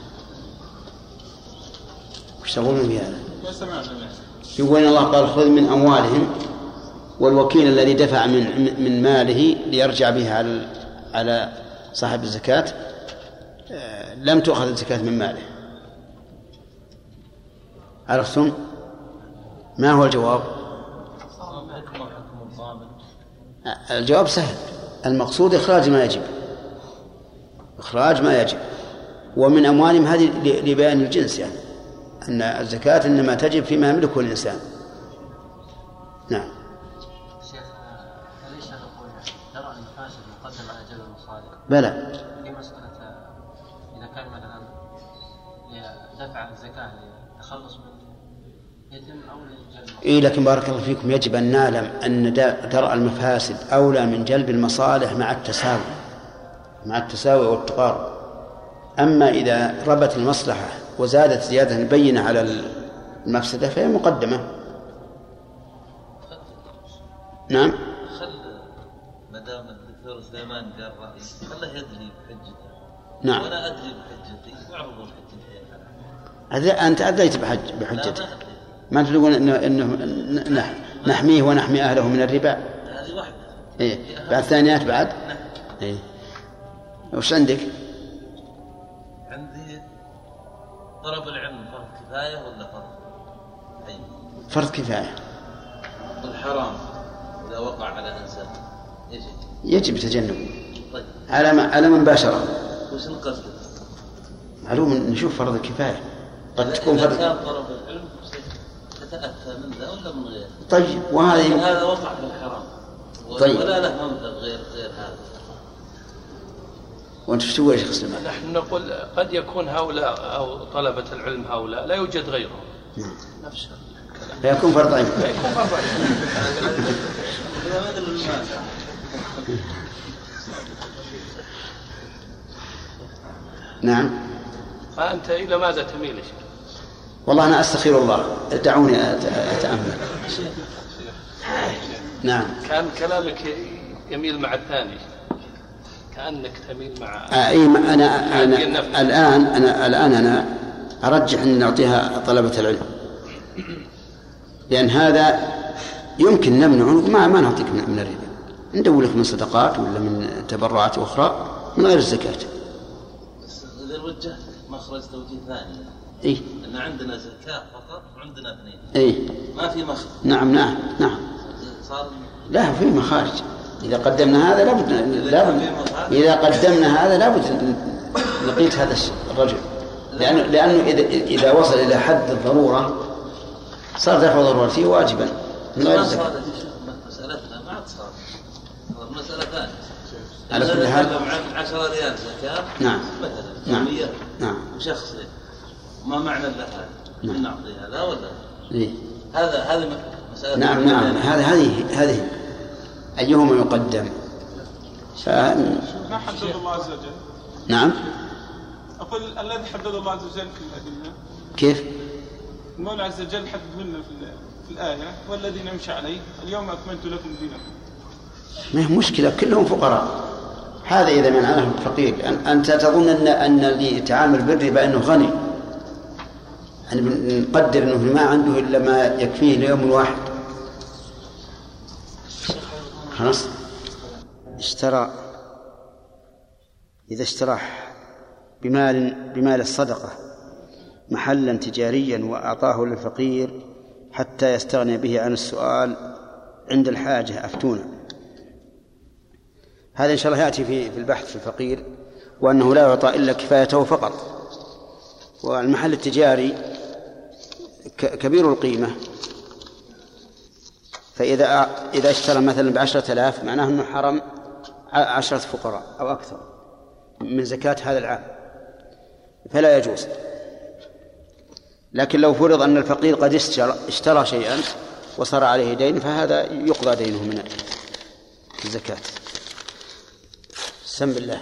وش تقولون في هذا؟ ما سمعنا منه يقول الله قال خذ من أموالهم والوكيل الذي دفع من من ماله ليرجع به على على صاحب الزكاة آه، لم تؤخذ الزكاة من ماله. عرفتم؟ ما هو الجواب؟ الجواب سهل. المقصود إخراج ما يجب. إخراج ما يجب. ومن أموالهم هذه لبيان الجنس يعني. أن الزكاة إنما تجب فيما يملكه الإنسان. نعم. شيخ أليس نقول درء المفاسد مقدم على جلب المصالح؟ بلى. إيه لكن بارك الله فيكم يجب أن نعلم أن درء المفاسد أولى من جلب المصالح مع التساوي مع التساوي والتقارب. أما إذا ربت المصلحة وزادت زيادة بينة على المفسدة فهي مقدمة. نعم؟ خل ما دام الدكتور سليمان قال رأي خله يدلي بحجته. نعم. وأنا أدلي بحجتي واعرضوا حجتي هذا أنت أديت بحج بحجته. ما تقول إنه, إنه نح- نحميه ونحمي أهله من الربا. هذه واحدة. إيه. بعد ثانيات بعد؟ إيه. وش عندك؟ عندي طلب العلم فرض كفاية ولا فرض؟ عين فرض كفاية. الحرام إذا وقع على إنسان يجب. يجب تجنبه. طيب. على ما على من باشره وش القصد؟ معلوم نشوف فرض الكفاية قد تكون فرض كان طلب العلم من ذا ولا من غيره؟ طيب وهذه هذا وقع في الحرام طيب. ولا له مبلغ غير غير هذا وأنت إيش تقول يا شيخ سليمان؟ نحن نقول قد يكون هؤلاء أو طلبة العلم هؤلاء لا يوجد غيرهم نفس فيكون فرض عين يكون فرض عين. نعم فأنت إلى ماذا تميل يا شيخ؟ والله أنا أستخير الله. دعوني أت- أتأمل. نعم. كان كلامك يميل مع الثاني. كأنك تميل مع آه، إي ما أنا أنا عندي النفس. الآن أنا الآن أنا أرجح أن نعطيها طلبة العلم. لأن هذا يمكن نمنعه ما ما نعطيك من الربا. ندور لك من صدقات ولا من تبرعات أخرى من غير الزكاة. بس إذا وجهت مخرج توجيه ثاني. إي. أن عندنا زكاة فقط وعندنا اثنين. إي. ما في مخرج نعم نعم نعم. صار لا في مخارج. إذا قدمنا هذا لابد لابد إذا قدمنا هذا لابد لقيت هذا الرجل. لأنه لأنه إذا إذا وصل إلى حد الضرورة صار دفع ضرورته واجبا. من غير صارت مسألتنا ما عاد صار. مسألة ثانية. على كل حال- 10 ريال زكاة نعم. مثلا نعم. نعم. وشخص ما معنى له هذا؟ نعم. نعطي هذا ولا إيه. هذا هذه مسألة نعم نعم. هذا هذه هذه أيهما يقدم؟ ف... ما حدد الله عز وجل. نعم. أقول الذي حدد الله عز وجل في الأدلة. كيف؟ المولى عز وجل حددهن في, ال- في الآية والذي نمشي عليه اليوم أكملت لكم دينكم. ما هي مشكلة كلهم فقراء. هذا إذا منعناه فقير. أن- أنت تظن أن أن اللي يتعامل بالربا أنه غني. يعني نقدر أنه ما عنده إلا ما يكفيه ليوم واحد خلاص؟ اشترى إذا اشترى بمال بمال الصدقة محلا تجاريا وأعطاه للفقير حتى يستغني به عن السؤال عند الحاجة أفتونا. هذا إن شاء الله يأتي في البحث في الفقير وأنه لا يعطى إلا كفايته فقط. والمحل التجاري كبير القيمة. فإذا إذا اشترى مثلا بعشرة آلاف معناه أنه حرم عشرة فقراء أو أكثر من زكاة هذا العام. فلا يجوز. لكن لو فرض أن الفقير قد اشترى, اشترى شيئا وصار عليه دين فهذا يقضى دينه من الزكاة. سم بالله.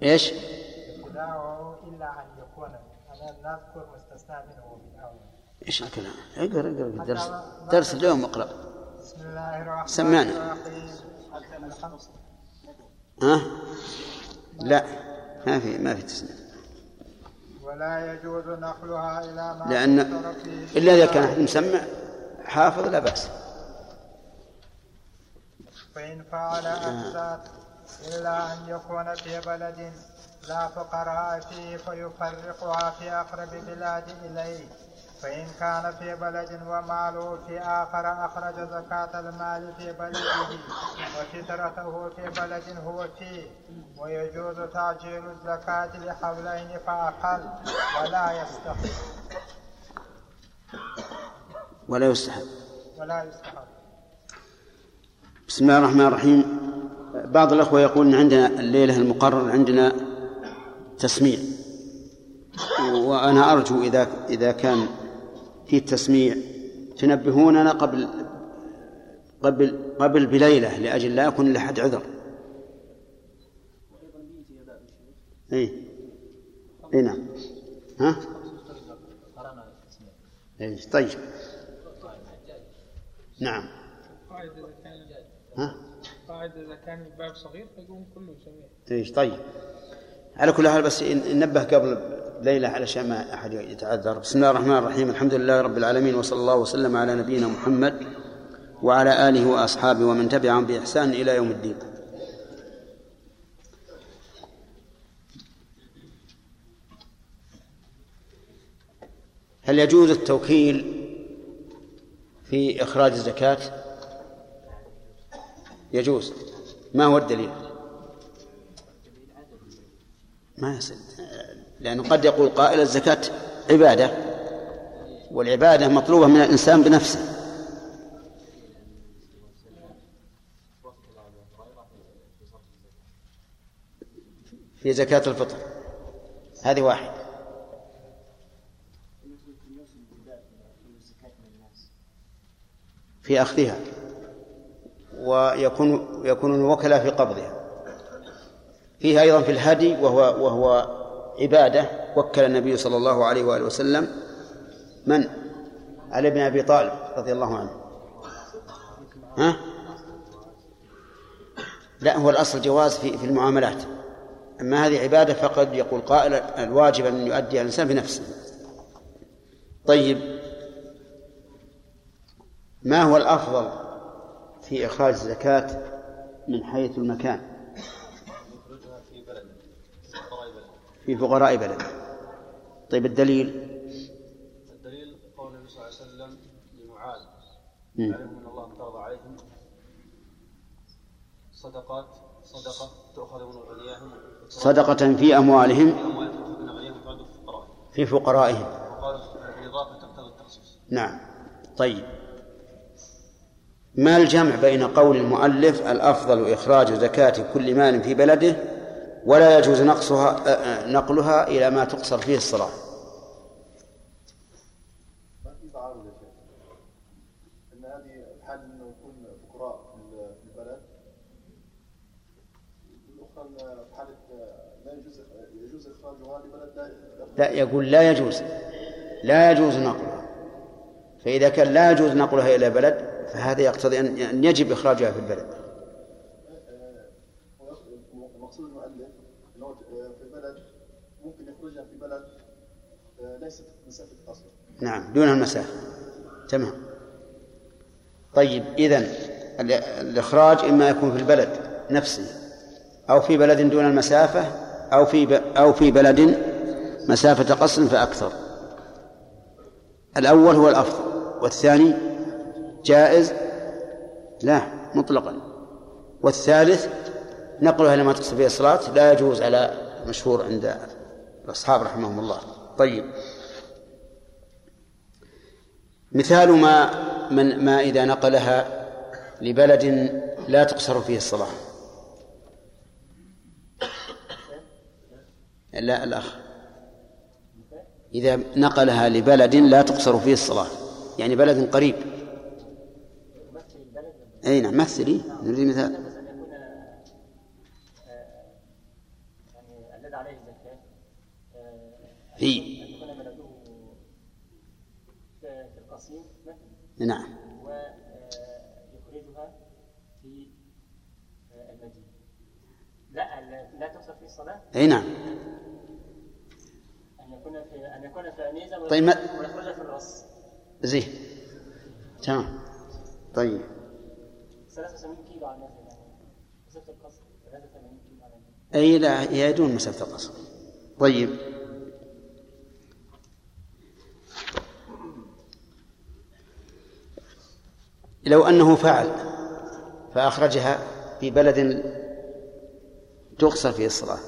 ابتداء إيش؟ ابتداءه إلا أن يكون أنا نذكر مستثنى منه بالأول إيش الكلام؟ اقرأ اقرأ الدرس درس اليوم اقرأ بسم الله الرحمن سمعنا. ها؟ لا ما في ما في تسمية ولا يجوز نقلها إلى ما لأن إلا إذا كان مسمع حافظ لا بأس فإن فعل أجزت إلا أن يكون في بلد لا فقراء فيه فيفرقها في أقرب بلاد إليه. فإن كان في بلد وماله في آخر أخرج زكاة المال في بلده وفطرته في بلد هو فيه. ويجوز تعجيل الزكاة لحولين فأقل ولا يستحق ولا يستحب. ولا يستحق بسم الله الرحمن الرحيم. بعض الأخوة يقول إن عندنا الليلة المقرر عندنا تسميع. وأنا أرجو إذا إذا كان في التسميع تنبهوننا قبل قبل قبل بليلة لأجل لا يكون لأحد عذر. اي اي نعم. ها؟ اي طيب. نعم. قاعدة إذا كان ها؟ قاعدة إذا كان الباب صغير فيقوم كله جميع إيش طيب. على كل حال بس ننبه قبل ليلة علشان ما أحد يتعذر. بسم الله الرحمن الرحيم. الحمد لله رب العالمين وصلى الله وسلم على نبينا محمد وعلى آله وأصحابه ومن تبعهم بإحسان إلى يوم الدين. هل يجوز التوكيل في إخراج الزكاة؟ يجوز. ما هو الدليل؟ ما يصير. لأنه قد يقول قائل الزكاة عبادة والعبادة مطلوبة من الإنسان بنفسه. في زكاة الفطر. هذه واحد. في أخذها. ويكون يكون الوكلاء في قبضها. فيها أيضا في الهدي وهو وهو عبادة وكل النبي صلى الله عليه وآله وسلم من؟ علي بن أبي طالب رضي الله عنه ها؟ لا هو الأصل جواز في في المعاملات أما هذه عبادة فقد يقول قائل الواجب أن يؤدي الإنسان بنفسه طيب ما هو الأفضل في إخراج الزكاة من حيث المكان يخرجها في بلد فقراء بلد في فقراء بلد طيب الدليل؟ الدليل قول النبي صلى الله عليه وسلم لمعاذ. مم. علمهم أن الله افترض عليهم صدقات صدقة تؤخذ من غنياهم صدقة في أموالهم؟ في من فقرائهم. وقال الاضافه تقتضي التخصيص. نعم. طيب. ما الجمع بين قول المؤلف الأفضل إخراج زكاة كل مال في بلده ولا يجوز نقصها نقلها إلى ما تقصر فيه الصلاة. لا يقول لا يجوز. لا يجوز نقلها. فإذا كان لا يجوز نقلها إلى بلد فهذا يقتضي أن يجب إخراجها في البلد مقصود المؤلف أنه في بلد ممكن يخرجها في بلد ليست مسافة نعم دون المسافة. تمام. طيب إذن الإخراج إما يكون في البلد نفسه أو في بلد دون المسافة أو في أو في بلد مسافة قصر فأكثر. الأول هو الأفضل والثاني جائز؟ لا مطلقا. والثالث نقلها لما تقصد به الصلاة لا يجوز على مشهور عند الأصحاب رحمهم الله. طيب. مثال ما من ما إذا نقلها لبلد لا تقصر فيه الصلاة. لا الأخ. إذا نقلها لبلد لا تقصر فيه الصلاة. يعني بلد قريب. أي نعم مثلي. نريد مثال. في نعم. ويخرجها في المدينة. لا لا تقصر في الصلاة؟ أي نعم. أن يكون في أن يكون في عنيزة طيب ويخرجها في الرأس زين. تمام. طيب. 83 كيلو على مسافة القصر 83 كيلو على أي لا هي دون مسافة القصر. طيب. لو أنه فعل فأخرجها في بلد تقصر فيه الصلاة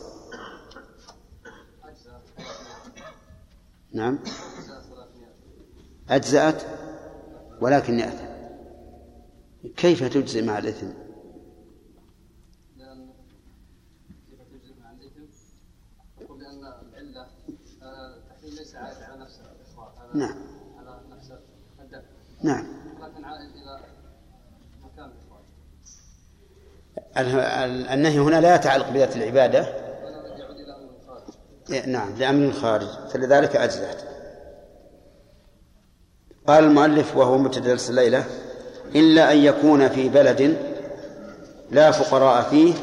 نعم. أجزأت ولكن يأثم كيف تجزي مع الإثم؟ نعم. على نفس الدفع نعم لكن عائد إلى مكان الإخراج النهي هنا لا يتعلق بذات العبادة. الخارج نعم لأمر الخارج فلذلك أجزأت. قال المؤلف وهو متدرس الليلة إلا أن يكون في بلد لا فقراء فيه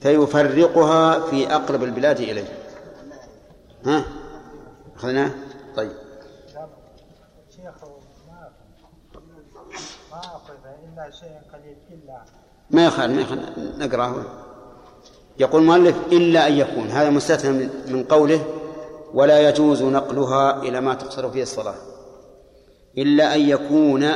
فيفرقها في أقرب البلاد إليه. ها؟ أخذناه طيب. شيخ ما أخذ إلا شيء قليل إلا ما يخال ما يخال نقرأه. يقول المؤلف إلا أن يكون. هذا مستثنى من قوله ولا يجوز نقلها إلى ما تقصر فيه الصلاة. إلا أن يكون